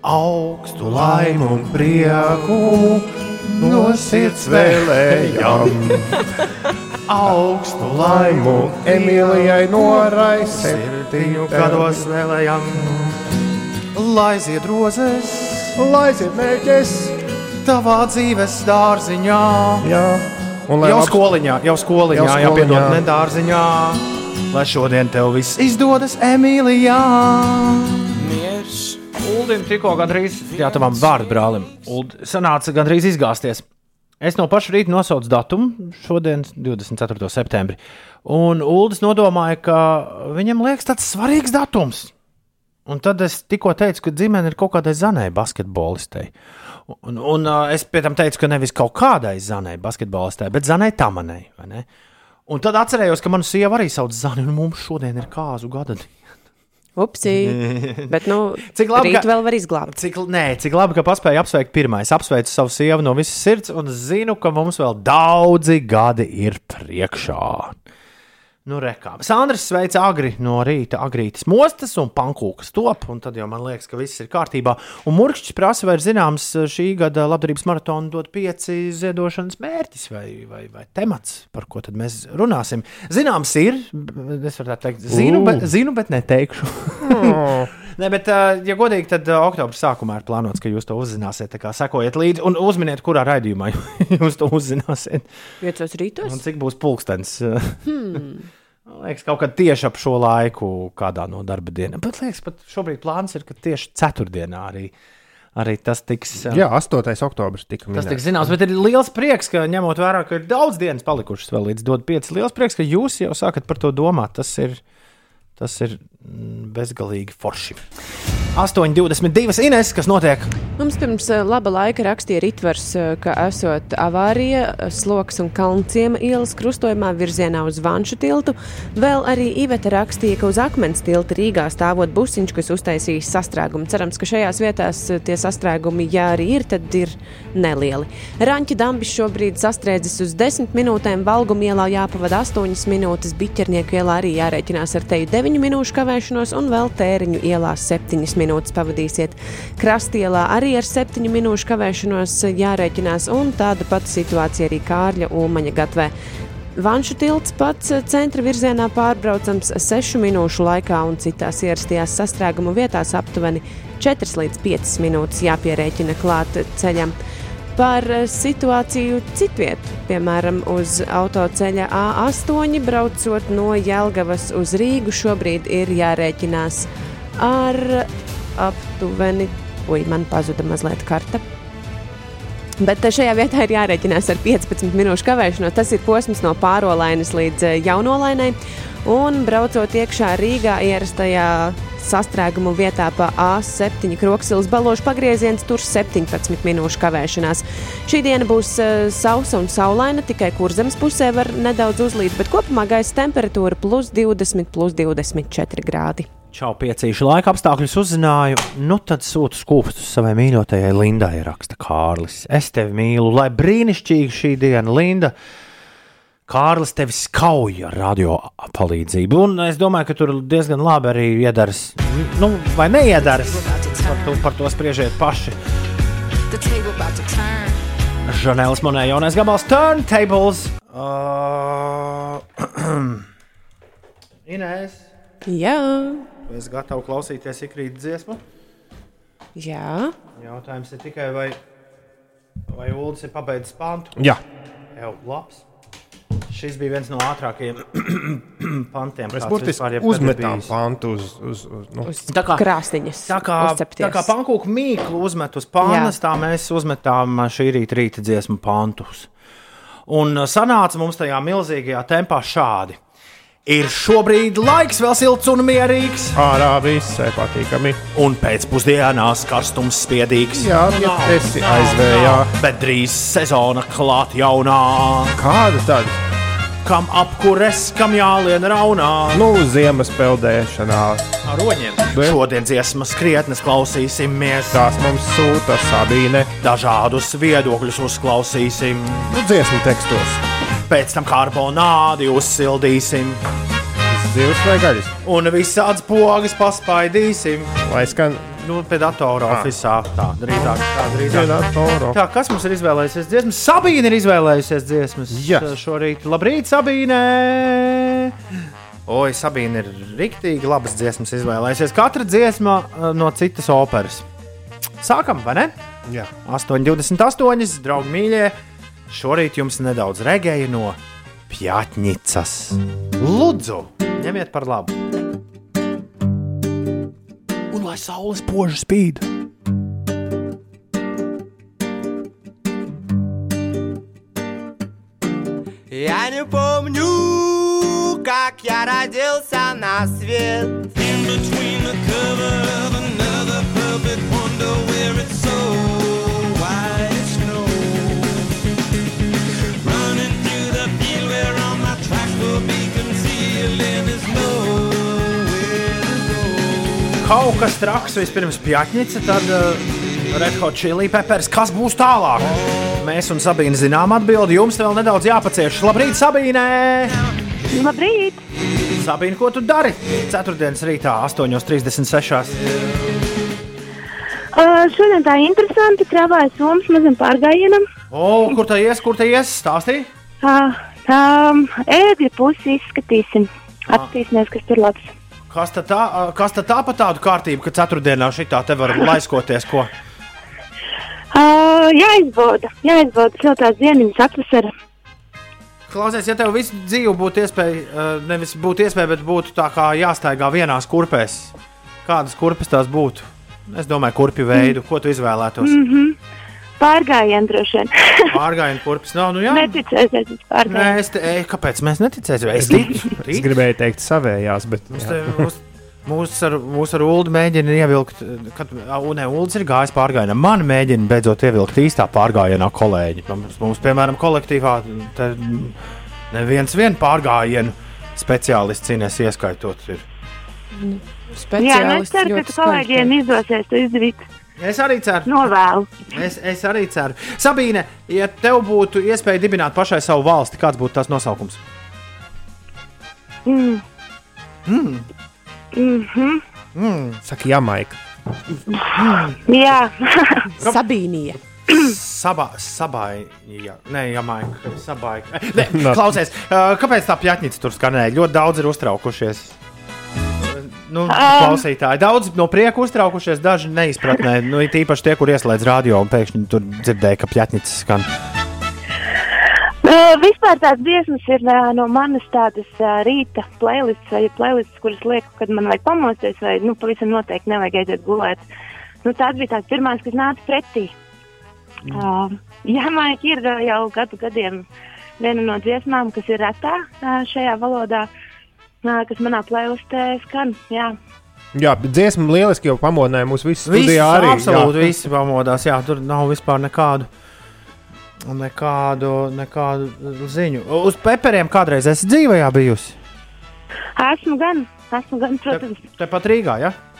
Augstu laimu un prieku no sirds vēlējām. Augstu laimu Emīlijai Norai septiņu gados vēlējām. Lai zied rozes, lai zied mēģes, tavā dzīves dārziņā. Jā. Un jau labs- skoliņā, jau skoliņā, Jau jau skoliņā. piedod, ne dārziņā. Lai šodien tev viss izdodas, Emīlijā. Miers. Uldim tikko gandrīz, jā, tavam vārdu brālim, Uld, sanāca gandrīz izgāzties. Es no paša rīta nosaucu datumu, šodien, 24. septembrī. Un Uldis nodomāja, ka viņam liekas tāds svarīgs datums. Un tad es tikko teicu, ka dzimene ir kaut kādai zanai basketbolistei. Un, un uh, es pie tam teicu, ka nevis kaut kādai zanai basketbolistei, bet zanai tamanai. Un tad atcerējos, ka manu sieva arī sauc Zani, un mums šodien ir kāzu gada diena. Upsi. Bet, nu, Cik labi, ka- vēl var izglābt. Cik, nē, cik labi, ka paspēju apsveikt pirmais. Apsveicu savu sievu no visas sirds un zinu, ka mums vēl daudzi gadi ir priekšā. Nu, rekā. Sandrs sveica agri no rīta, agrītas mostas un pankūkas top, un tad jau man liekas, ka viss ir kārtībā. Un Murkšķis prasa, vai ir zināms šī gada labdarības maratona dod pieci ziedošanas mērķis vai, vai, vai temats, par ko tad mēs runāsim. Zināms ir, es varu tā teikt, zinu, Ū. bet, zinu, bet neteikšu. Nē, bet, ā, ja godīgi, tad ā, oktobra sākumā ir plānots, ka jūs to uzzināsiet. Tā kā sekojiet līdzi un uzminiet, kurā raidījumā jūs to uzzināsiet. Piecos rītos? Un cik būs pulkstenis. Hmm. Liekas, kaut kad tieši ap šo laiku, kādā no darba dienām. Bet liekas, pat šobrīd plāns ir, ka tieši ceturtdienā arī, arī tas tiks. ā, Jā, 8. oktobris tika Tas minēts. tiks zināms, bet ir liels prieks, ka ņemot vērā, ka ir daudz dienas palikušas vēl līdz dod pieci. Liels prieks, ka jūs jau sākat par to domāt. Tas ir, tas ir bezgalīgi forši. 8,22 Ines, kas notiek? Mums pirms eh, laba laika rakstīja Ritvars, eh, ka esot avārija Sloks un Kalnciema ielas krustojumā virzienā uz Vanšu tiltu. Vēl arī Iveta rakstīja, ka uz akmens tilta Rīgā stāvot busiņš, kas uztaisījis sastrēgumu. Cerams, ka šajās vietās eh, tie sastrēgumi, ja arī ir, tad ir nelieli. Raņķa dambis šobrīd sastrēdzis uz 10 minūtēm, Valguma ielā jāpavada 8 minūtes, Biķernieku ielā arī jārēķinās ar teju 9 minūšu kavēšanos un vēl tēriņu ielā 7 minūtes pavadīsiet. Krastielā arī ar 7 minūšu kavēšanos jārēķinās, un tāda pati situācija arī Kārļa Ulmaņa gatvē. Vanšu tilts pats centra virzienā pārbraucams 6 minūšu laikā, un citās ierastajās sastrēguma vietās aptuveni 4 līdz 5 minūtes jāpierēķina klāt ceļam. Par eh, situāciju citvietā, piemēram, uz autoceļa A8, braucot no Jelgavas uz Rīgu, šobrīd ir jārēķinās ar aptuveni, ui, man pazuda mazliet karta. Bet eh, šajā vietā ir jārēķinās ar 15 minūšu kavēšanos. Tas ir posms no pārolainas līdz eh, jaunolainai. Un braucot iekšā Rīgā ierastajā sastrēgumu vietā pa A7 kroksilas balošu pagrieziens, tur 17 minūšu kavēšanās. Šī diena būs uh, sausa un saulaina, tikai kurzemes pusē var nedaudz uzlīt, bet kopumā gaisa temperatūra plus 20, plus 24 grādi. Čau, piecīšu laika apstākļus uzzināju. Nu, tad sūtu skūpstus savai mīļotajai Lindai, raksta Kārlis. Es tevi mīlu, lai brīnišķīga šī diena, Linda. Kārlis tevi skauja ar radio palīdzību. Un es domāju, ka tur diezgan labi arī iedaras. Nu, vai neiedaras? Par to, par to spriežiet paši. Žanēlis Monē, jaunais gabals, Turntables. Uh, Inês, Jā, es gatavu klausīties ikrīt dziesmu? jā. Jautājums ir tikai, vai, vai Ulas ir pabeidzis pantu? Jā. Jau labs. Šis bija viens no ātrākajiem pantiem. Mēs burtiski uzmetām pantu uz, uz, uz, nu. Uz Tā kā- krāsniņas. Tā kā, uzcepties. tā kā pankūku mīklu uzmet uz pānas, tā mēs uzmetām šī rīta, rīta dziesmu pantus. Un uh, sanāca mums tajā milzīgajā tempā šādi. Ir šobrīd laiks vēl silts un mierīgs, Ārā visai patīkami. un pēcpusdienās karstums spiedīgs. Jā, ja esi aizvējā. Bet drīz sezona klāt jaunā. Kāda tad? kam apkures, kam jālien raunā. Nu, ziemas peldēšanā. Ar roņiem. Šodien dziesmas krietnes klausīsimies. Tās mums sūta Sabīne. Dažādus viedokļus uzklausīsim. Nu, dziesmu tekstos. Pēc tam karbonādi uzsildīsim. Zivs vai gaļas? Un visādas pogas paspaidīsim. Lai skan Nu, pie datora Ah. oficiālā. Tā drīzāk. Tā, drīzāk. tā, kas mums ir izvēlējies dziesmas? Sabīne ir izvēlējusies dziesmas. Jā. Šorīt. Labrīt, Sabīne! Oi, Sabīne ir rīktīgi labas dziesmas izvēlējusies. Katra dziesma uh, no citas operas. Sākam, vai ne? Jā. 8,28. Draugi mīļie, šorīt jums nedaudz regēja no Pjātņicas. Lūdzu, ņemiet par labu! Un lai saules poži spīd! Я не помню, как я родился на свет. In between the cover Kaut kas traks vispirms Pjātņica, tad uh, Red Hot Chili Peppers. Kas būs tālāk? Mēs un Sabīne zinām atbildi. Jums vēl nedaudz jāpacieš. Labrīt, Sabīne! Labrīt! Sabīne, ko tu dari? Ceturtdienas rītā, 8.36. Uh, šodien tā interesanti. Krāpājas somas mazam pārgājienam. O, kur tā ies, kur tā ies? Stāstīja! Uh, tā ēdļa pusi izskatīsim. Apskatīsimies, kas tur labs. Kas tad tā, kas tad tā pa tādu kārtību, ka ceturtdienā šitā te var laiskoties? Ko? Uh, jāizbauda, jāizbauda siltās dienas atvasara. Klausies, ja tev visu dzīvi būtu iespēja, nevis būtu iespēja, bet būtu tā kā jāstaigā vienās kurpēs, kādas kurpes tās būtu? Es domāju, kurpju veidu, ko tu izvēlētos. Mm -hmm. Pārgājienu droši vien. Pārgājienu kurpes nav, nu jā. Neticēsies uz Nē, pārgājienu. es te, ej, kāpēc mēs neticēsim? Es. Es gribēju teikt savējās, bet Mums te- mums- Mūsu ar, mūs ar Ulu mēģina ievilkt, kad Ulas ir gājis pārgājienā. Man mēģina beidzot ievilkt īstā pārgājienā kolēģi. Mums, mums piemēram, kolektīvā te neviens vien pārgājienu speciālists cīnās ieskaitot. Ir. Jā, nu es ceru, ka tu kolēģiem izdosies to izdarīt. Es arī ceru. Novēlu. Es, es arī ceru. Sabīne, ja tev būtu iespēja dibināt pašai savu valsti, kāds būtu tās nosaukums? Mm. Mm. Mm -hmm. Mm. Saka, Jamaika. Jā, Sabīnija. Sabā, sabai, jā, nē, Jamaika, sabai. Nē, klausies, kāpēc tā pļatņica tur skanēja? Ļoti daudz ir uztraukušies. Nu, Um. klausītāji, daudz no prieka uztraukušies, daži neizpratnē. Nu, it īpaši tie, kur ieslēdz radio un pēkšņi tur dzirdēja, ka pļatņica skan. Uh, vispār tās dziesmas ir uh, no manas tādas uh, rīta playlists, vai playlists, kuras lieku, kad man vajag pamosties, vai nu, pavisam noteikti nevajag aiziet gulēt. Nu, tās bija tās pirmās, kas nāca pretī. Uh, jā, man ir jau gadu gadiem viena no dziesmām, kas ir retā uh, šajā valodā, uh, kas manā playlistē skan. Jā. Jā, bet dziesma lieliski jau pamodināja mūsu visus Visi, studijā arī. absolūti, jā. visi pamodās. Jā, tur nav vispār nekādu, nekādu, nekādu ziņu. Uz peperiem kādreiz esi dzīvē bijusi? Esmu gan, esmu gan, protams. Tepat Rīgā, jā? Ja?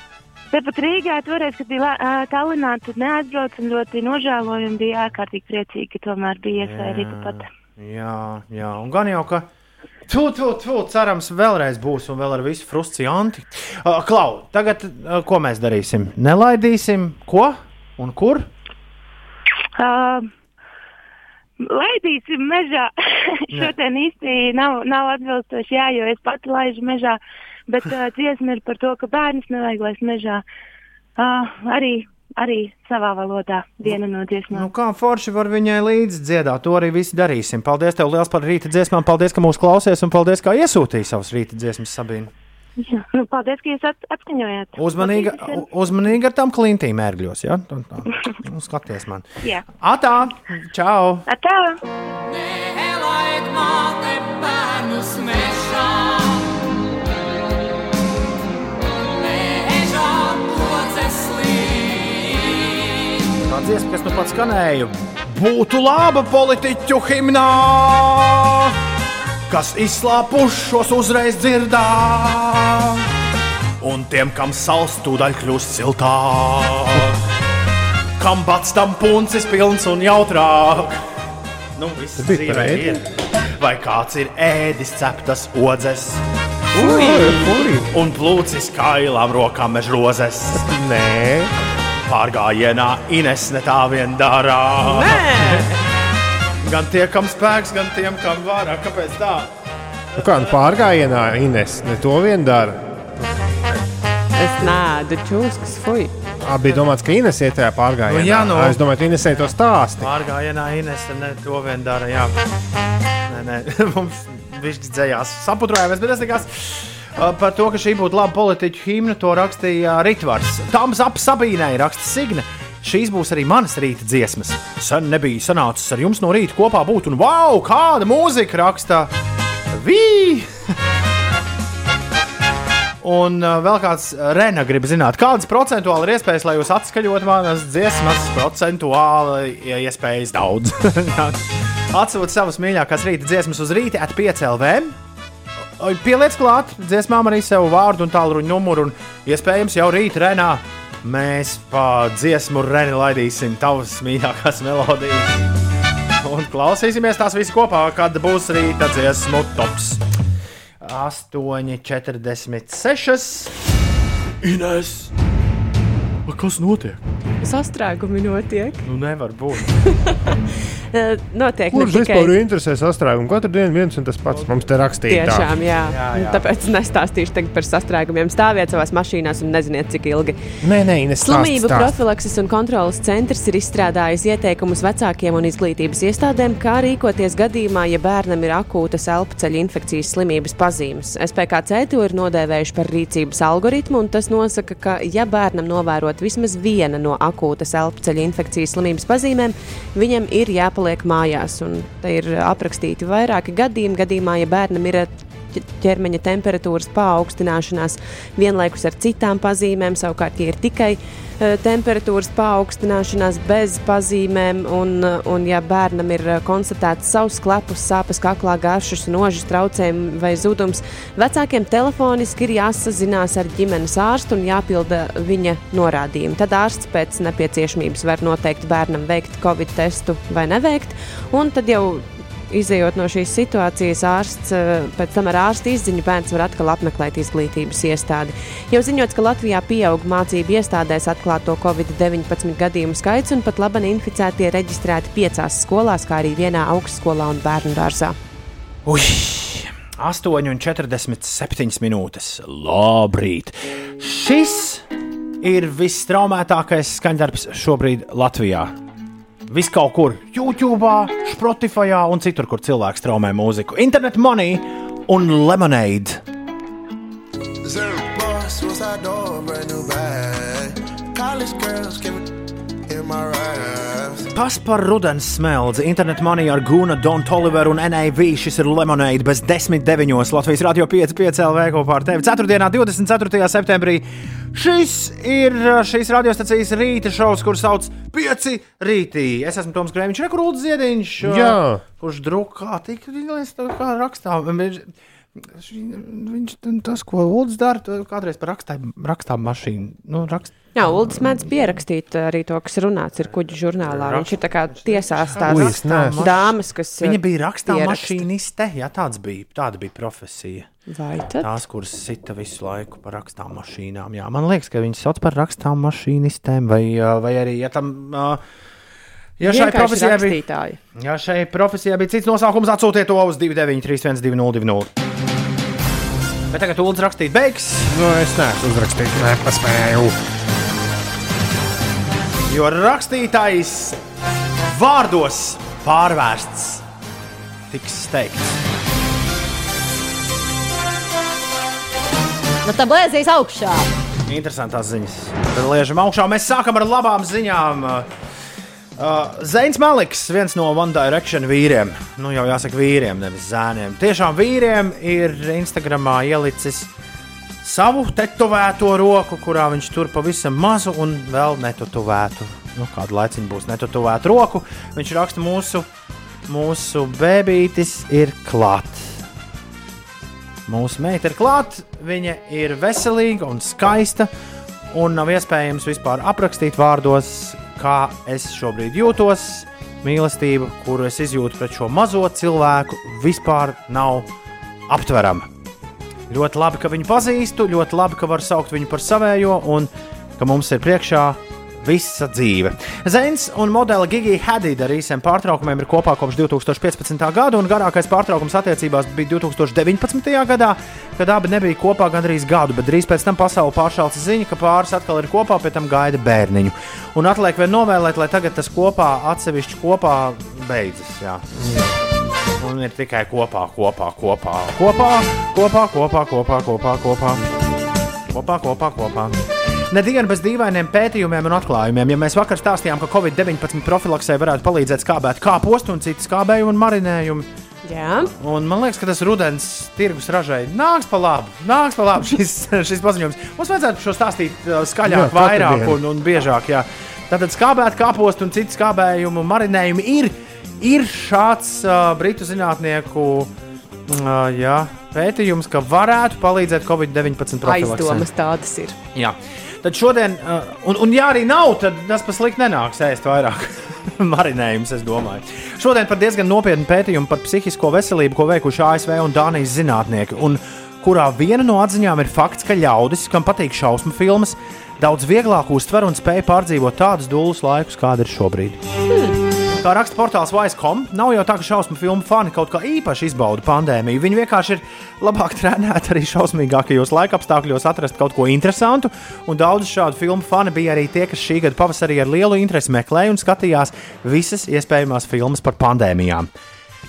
Tepat Rīgā toreiz, kad bija ā, Tallinā, tad neaizbraucu un ļoti nožēloju un bija ārkārtīgi priecīgi, ka tomēr bija iespēja arī tepat. Jā, jā, un gan jau, ka. Tu, tu, tu, cerams, vēlreiz būs un vēl ar visu frustrāciju. Uh, Klau, tagad uh, ko mēs darīsim? Nelaidīsim, ko un kur? Uh, laidīsim mežā. Šodien īsti nav, nav atbilstoši, jā, jo es pati laižu mežā, bet uh, dziesma ir par to, ka bērnus nevajag laist mežā. Uh, arī, arī savā valodā viena no dziesmām. Nu, kā forši var viņai līdzi dziedāt, to arī visi darīsim. Paldies tev liels par rīta dziesmām, paldies, ka mūs klausies un paldies, ka iesūtīji savus rīta dziesmas, Sabīne. Jā, nu, paldies, ka jūs at atskaņojāt. Uzmanīgi, uzmanīgi ar tām klintīm ērgļos, ja? Tā, tā. Nu, skaties man. Jā. Atā, čau! Atā! Nelaid māte bērnus mežā. Tā dziesma, kas nu pats skanēja, būtu laba politiķu himnā! kas izslāpušos uzreiz dzirdām, un tiem, kam sals tūdaļ kļūst siltāk, kam bats tam puncis pilns un jautrāk. Nu, viss ir. Vai kāds ir ēdis ceptas odzes? Ui, ui. Un plūcis kailām rokām mež rozes. Nē, Pārgājienā Ines ne tā vien dara. Gan tie, kam spēks, gan tiem, kam vara. Kāpēc tā? nu kā nu pārgājienā Ines, ne to vien dara. Es nēdu čūskas, fuj. Ā, bija domāts, ka Ines iet tajā pārgājienā. Nu jā, nu. Es domāju, ka Ines to stāsti. Pārgājienā Ines ne to vien dara. Jā, nē, nē. mums viņš dzējās saputrojāmies, bet es nekas. uh, Par to, ka šī būtu laba politiķu himna, to rakstīja Ritvars. Tams ap Sabīnai raksta Signe. Šīs būs arī manas rīta dziesmas. Sen nebija sanācis ar jums no rīta kopā būt, un wow, kāda mūzika raksta! Vī! Un uh, vēl kāds Rena grib zināt, kādas procentuāli ir iespējas, lai jūs atskaņot manas dziesmas, procentuāli ja iespējas daudz. Atsūtiet savas mīļākās rīta dziesmas uz rīta at 5 LV. Pieliec klāt dziesmām arī sev vārdu un tālruņa numuru, un iespējams jau rīt Renā mēs pa dziesmu Reni laidīsim tavas mīļākās melodijas. Un klausīsimies tās visas kopā, kad būs rīta dziesmu tops. 8,46. Ines! Vai Kas notiek? Sastrēgumi notiek. Nu, nevar būt. Eh, Notiek Kurš tikai vispār interesē sastrēgumu? Katru dienu viens un tas pats mums te rakstīja. tā. Tiešām, jā. Jā, jā. Tāpēc nestāstīšu par sastrēgumiem. Stāviet savā mašīnā un neziniet, cik ilgi. Nē, nē, Ines, stāsti, Slimību stāsti. profilakses un kontrolas centrs ir izstrādājis ieteikumus vecākiem un izglītības iestādēm, kā rīkoties gadījumā, ja bērnam ir akūtas elpoceļa infekcijas slimības pazīmes. SPKC to ir nodēvējuši par rīcības algoritmu, un tas nosaka, ka, ja bērnam novērot vismaz viena no akūtas elpoceļa infekcijas slimības pazīmēm, viņam ir jāpaliek mājās. Un te ir aprakstīti vairāki gadījumi, gadījumā, ja bērnam ir ķermeņa temperatūras paaugstināšanās vienlaikus ar citām pazīmēm. Savukārt, ja ir tikai eh, temperatūras paaugstināšanās bez pazīmēm, un, eh, un ja bērnam ir eh, konstatēts savs klepus, sāpes kaklā, garšas, nožas traucējumi vai zudums, vecākiem telefoniski ir jāsazinās ar ģimenes ārstu un jāpilda viņa norādījumi. Tad ārsts pēc nepieciešamības var noteikt bērnam veikt covid testu vai neveikt, un tad jau Izejot no šīs situācijas, ārsts, eh, pēc tam ar ārsta izziņu bērns var atkal apmeklēt izglītības iestādi. Jau ziņots, ka Latvijā pieaug mācību iestādēs atklāto Covid-19 gadījumu skaits, un pat labi inficētie reģistrēti piecās skolās, kā arī vienā augstskolā un bērnu dārzā. Ui! 8,47 minūtes. Labrīt! Šis ir vistraumētākais skaņdarbs šobrīd Latvijā. Viss kaut kur YouTube, Spotify un citur, kur cilvēks traumē mūziku. Internet money un lemonade. College girls give it in my raps. Kas par rudens smeldzi? Internet money ar Guna, Don Toliveru un NAV. Šis ir lemonade bez 10.9. Latvijas radio 5,5 LV kopā ar tevi. 4. 24. septembrī. Šis ir uh, šīs radiostacijas rīta šovs, kurš sauc Pieci rītī. Es esmu Toms Krēmiņš, rekurūts ziediņš. uh, Jā. Kurš drukā tik līdz kā rakstām. Viņš, tas, ko Ulds dara, kādreiz par rakstām mašīnu. Nu, rakst, Jā, Uldis mēdz pierakstīt arī to, kas runāts ir kuģu žurnālā. Viņš ir tā kā tiesās tās neesmu. dāmas, kas. Viņa bija rakstām pieraksta. mašīniste. Jā, tāds bija, tāda bija profesija. Vai tad? Tās, kuras sita visu laiku par rakstām mašīnām. Jā, man liekas, ka viņas sauc par rakstām mašīnistēm, vai, ā, vai arī, ja tam. ā, Ja šai, profesijai bija, ja šai profesijai bija cits nosaukums, atsūtiet to uz 293, 202. Bet tagad Ulas rakstīt beigas. Nu, es neesmu uzrakstījis, nepaspēju. Jo rakstītājs vārdos pārvērsts tiks steigts. Nu, tā blēzīs augšā. Interesantās ziņas. Tad liežam augšā. Mēs sākam ar labām ziņām. Uh, Zains Maliks, viens no One Direction vīriem, nu jau jāsaka vīriem, nevis zēniem. Tiešām vīriem ir Instagramā ielicis savu tetovēto roku, kurā viņš tur pavisam mazu un vēl netetoētu. Nu, kādu laiciņu būs netetovēta roku. Viņš raksta, mūsu, mūsu bebītis ir klāts. Mūsu meita ir klāta, viņa ir veselīga un skaista, un nav iespējams vispār aprakstīt vārdos, kā es šobrīd jūtos. Mīlestība, kuru es izjūtu pret šo mazo cilvēku, vispār nav aptverama. Ļoti labi, ka viņu pazīstu, ļoti labi, ka var saukt viņu par savējo, un ka mums ir priekšā visa dzīve. Zēns un modele Gigija Hadida ar īsiem pārtraukumiem ir kopā kopš 2015. gada, un garākais pārtraukums attiecībās bija 2019. gadā, kad abi nebija kopā gandrīz gadu, bet drīz pēc tam pasaule pāršāca ziņa, ka pāris atkal ir kopā, pēc tam gaida bērniņu. Un atliek vien novēlēt, lai tagad tas kopā, atsevišķi kopā beidzas. Jā. Un ir tikai kopā, kopā, kopā, kopā, kopā, kopā, kopā, kopā, kopā, kopā, kopā, kopā. Ne dienu bez dīvainiem pētījumiem un atklājumiem. Ja mēs vakar stāstījām, ka Covid-19 profilaksē varētu palīdzēt skābēt kāpostu un citu skābējumu un marinējumu. Jā. Un man liekas, ka tas rudens tirgus ražai nāks pa labu. Nāks pa labu šis, šis paziņojums. Mums vajadzētu šo stāstīt uh, skaļāk, Jā, vairāk un, un biežāk. Jā. Tātad skābēt kāpostu un citu skābējumu un marinējumu ir, ir šāds uh, britu zinātnieku uh, jā, pētījums, ka varētu palīdzēt Covid-19 profilaksē. Aizdomas tādas ir. Jā. Tad šodien, uh, un, un ja arī nav, tad tas pats slikti nenāks ēst vairāk marinējumus, es domāju. Šodien par diezgan nopietnu pētījumu par psihisko veselību, ko veikuši ASV un Dānijas zinātnieki, un kurā viena no atziņām ir fakts, ka ļaudis, kam patīk šausmu filmas, daudz vieglāk uztver un spēj pārdzīvot tādus dūlus laikus, kāda ir šobrīd. Kā raksta portāls Vice.com, nav jau tā, ka šausmu filmu fani kaut kā īpaši izbauda pandēmiju. Viņi vienkārši ir labāk trenēti arī šausmīgākajos laikapstākļos atrast kaut ko interesantu, un daudz šādu filmu fani bija arī tie, kas šī gada pavasarī ar lielu interesi meklēja un skatījās visas iespējamās filmas par pandēmijām.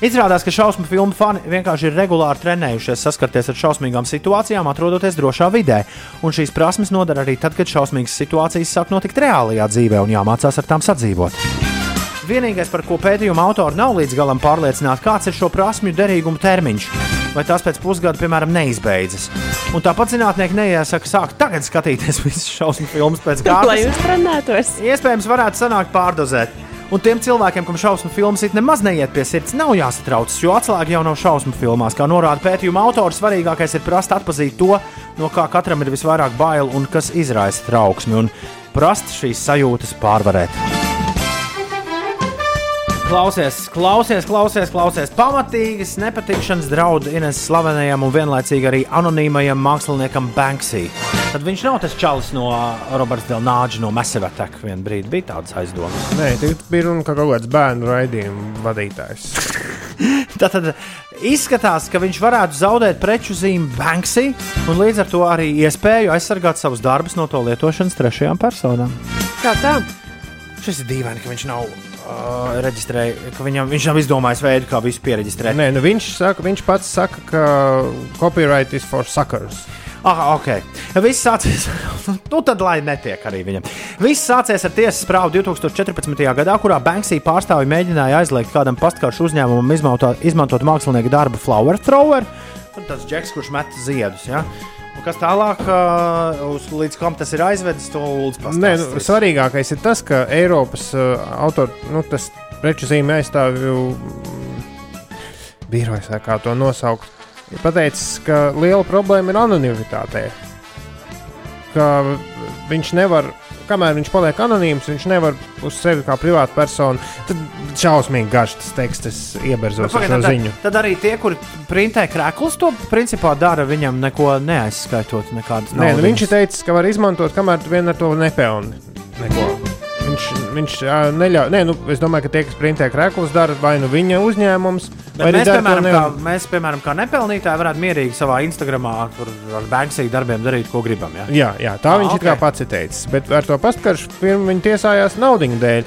Izrādās, ka šausmu filmu fani vienkārši ir regulāri trenējušies saskarties ar šausmīgām situācijām, atrodoties drošā vidē. Un šīs prasmes noder arī tad, kad šausmīgas situācijas sāk notikt reālajā dzīvē un jāmācās ar tām sadzīvot. Vienīgais, par ko pētījuma autori nav līdz galam pārliecināti, kāds ir šo prasmju derīguma termiņš. Vai tās pēc pusgada, piemēram, neizbeidzas. Un tāpat zinātnieki neiesaka sākt tagad skatīties visas šausmu filmas pēc Lai kārtas. jūs trenētos. Iespējams, varētu sanākt pārdozēt. Un tiem cilvēkiem, kam šausmu filmas it nemaz neiet pie sirds, nav jāsatraucas, jo atslēga jau nav šausmu filmās. Kā norāda pētījuma autors, svarīgākais ir prast atpazīt to, no kā katram ir visvairāk bail un kas izraisa trauksmi, un prast šīs sajūtas pārvarēt. Klausies, klausies, klausies, klausies. Pamatīgas nepatikšanas draudu Ines slavenajam un vienlaicīgi arī anonīmajam māksliniekam Banksy. Tad viņš nav tas čalis no Roberta Delnāģa no Massive Attack. Vienu brīdi bija tādas aizdomas. Nē, tagad bija runa, ka kaut kāds bērnu raidījuma vadītājs. Tātad izskatās, ka viņš varētu zaudēt preču zīmi Banksy un līdz ar to arī iespēju aizsargāt savus darbus no to lietošanas trešajām personām. Kā tā? Šis ir dīvaini, ka viņš nav uh, reģistrējis, ka viņam, viņš nav izdomājis veidu, kā visu pieregistrēt. Nē, nu viņš, saka, viņš pats saka, ka copyright is for suckers. Ah, ok. Viss sācies. nu, tad lai netiek arī viņam. Viss sācies ar tiesas prāvu 2014. gadā, kurā Banksy pārstāvji mēģināja aizliegt kādam pastkaršu uzņēmumam izmantot, izmantot mākslinieka darbu Flower Thrower. Tas džeks, kurš met ziedus. Ja? Un kas tālāk, uz, līdz kam tas ir aizvedis, to Nē, pastāstīs. nu, svarīgākais ir tas, ka Eiropas uh, autor, nu, tas preču zīmē aizstāvju birojas, kā to nosaukt, ir pateicis, ka liela problēma ir anonimitātē. Ka viņš nevar, kamēr viņš paliek anonīms, viņš nevar uz sevi kā privāta persona. Tad šausmīgi garš tas teksts, ieberzos ar šo ziņu. tad, tad arī tie, kuri printē krēklus, to principā dara viņam neko neaizskaitot. Nē, nu, viņš ir teicis, ka var izmantot, kamēr tu vien ar to nepelni. Neko. Viņš, viņš neļauj. Nē, nu, es domāju, ka tie, kas printē krēklus, dara vai nu viņa uzņēmums, Bet vai arī mēs, piemēram, ne- kā, mēs, piemēram, kā nepelnītāji, varētu mierīgi savā Instagramā tur ar banksīgu darbiem darīt, ko gribam. Ja? Jā, jā, tā Ah, viņš ok. okay. pats ir teicis. Bet ar to pastkaršu firmu viņi tiesājās naudas dēļ.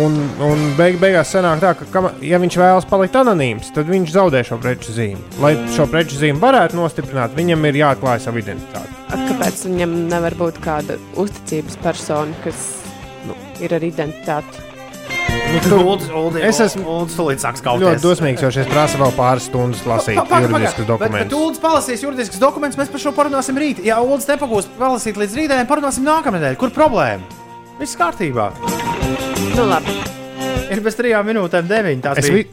Un, un beig, beigās sanāk tā, ka, kama, ja viņš vēlas palikt anonīms, tad viņš zaudē šo preču zīmi. Lai šo preču zīmi varētu nostiprināt, viņam ir jāatklāj savu identitāti. A, Kāpēc viņam nevar būt kāda uzticības persona, kas ir ar identitāti? Nu, Uldis, Uldis, Es esmu ļoti dosmīgs, jo šis prasa vēl pāris stundas lasīt Pa- pa- pa- juridiskus Bet, bet dokumentus. Uldis palasīs juridiskus dokumentus, mēs par šo parunāsim rīt. Ja Uldis nepagūs palasīt līdz rītdienai, parunāsim nākamnedēļ. Kur problēma? Viss kārtībā. Nu, labi. Ir bez trijām minūtēm deviņi. Bija vi-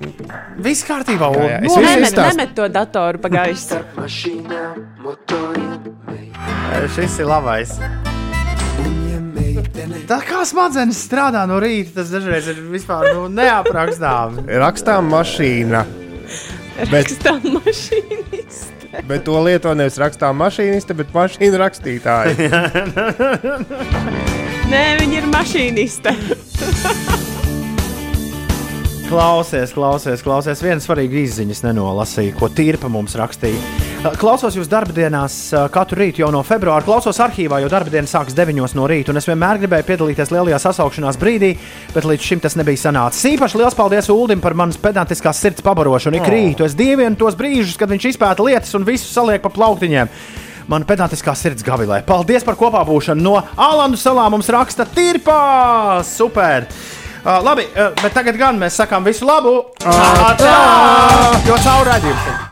Viss kārtībā, Jā, jā, es Ulu. visu Nemet, izstāstu. nemet to datoru pa gaisu. Šis ir labais. Tā kā smadzenes strādā no rīta, tas dažreiz ir vispār nu, neaprakstāms. Rakstām mašīna. Bet, Rakstām mašīniste. bet to lieto nevis rakstām mašīniste, bet mašīnu rakstītāji. Nē, viņa ir mašīniste. Klausies, klausies, klausies. Viena svarīga izziņas nenolasīja, ko tīrpa mums rakstīja. Klausos jūs darba dienās eh, katru rītu jau no februāra. Klausos arhīvā, jo darba diena sākas 9 no rīta. un Es vienmēr gribēju piedalīties lielajā sasaukšanās brīdī, bet līdz šim tas nebija sanācis. Īpaši liels paldies Ulim par manas pedantiskās sirds pabarošanu. Ik Oh. rītu es dievinu tos brīžus, kad viņš izpēta lietas un visu saliek pa plauktiņiem. Man pedantiskā sirds gavilē. Paldies par kopā būšanu no Alandu salām. Mums raksta tirpā! Super! Uh, labi, uh, bet tagad gan mēs sakām visu labu! Tā! Jo caur redzējumu!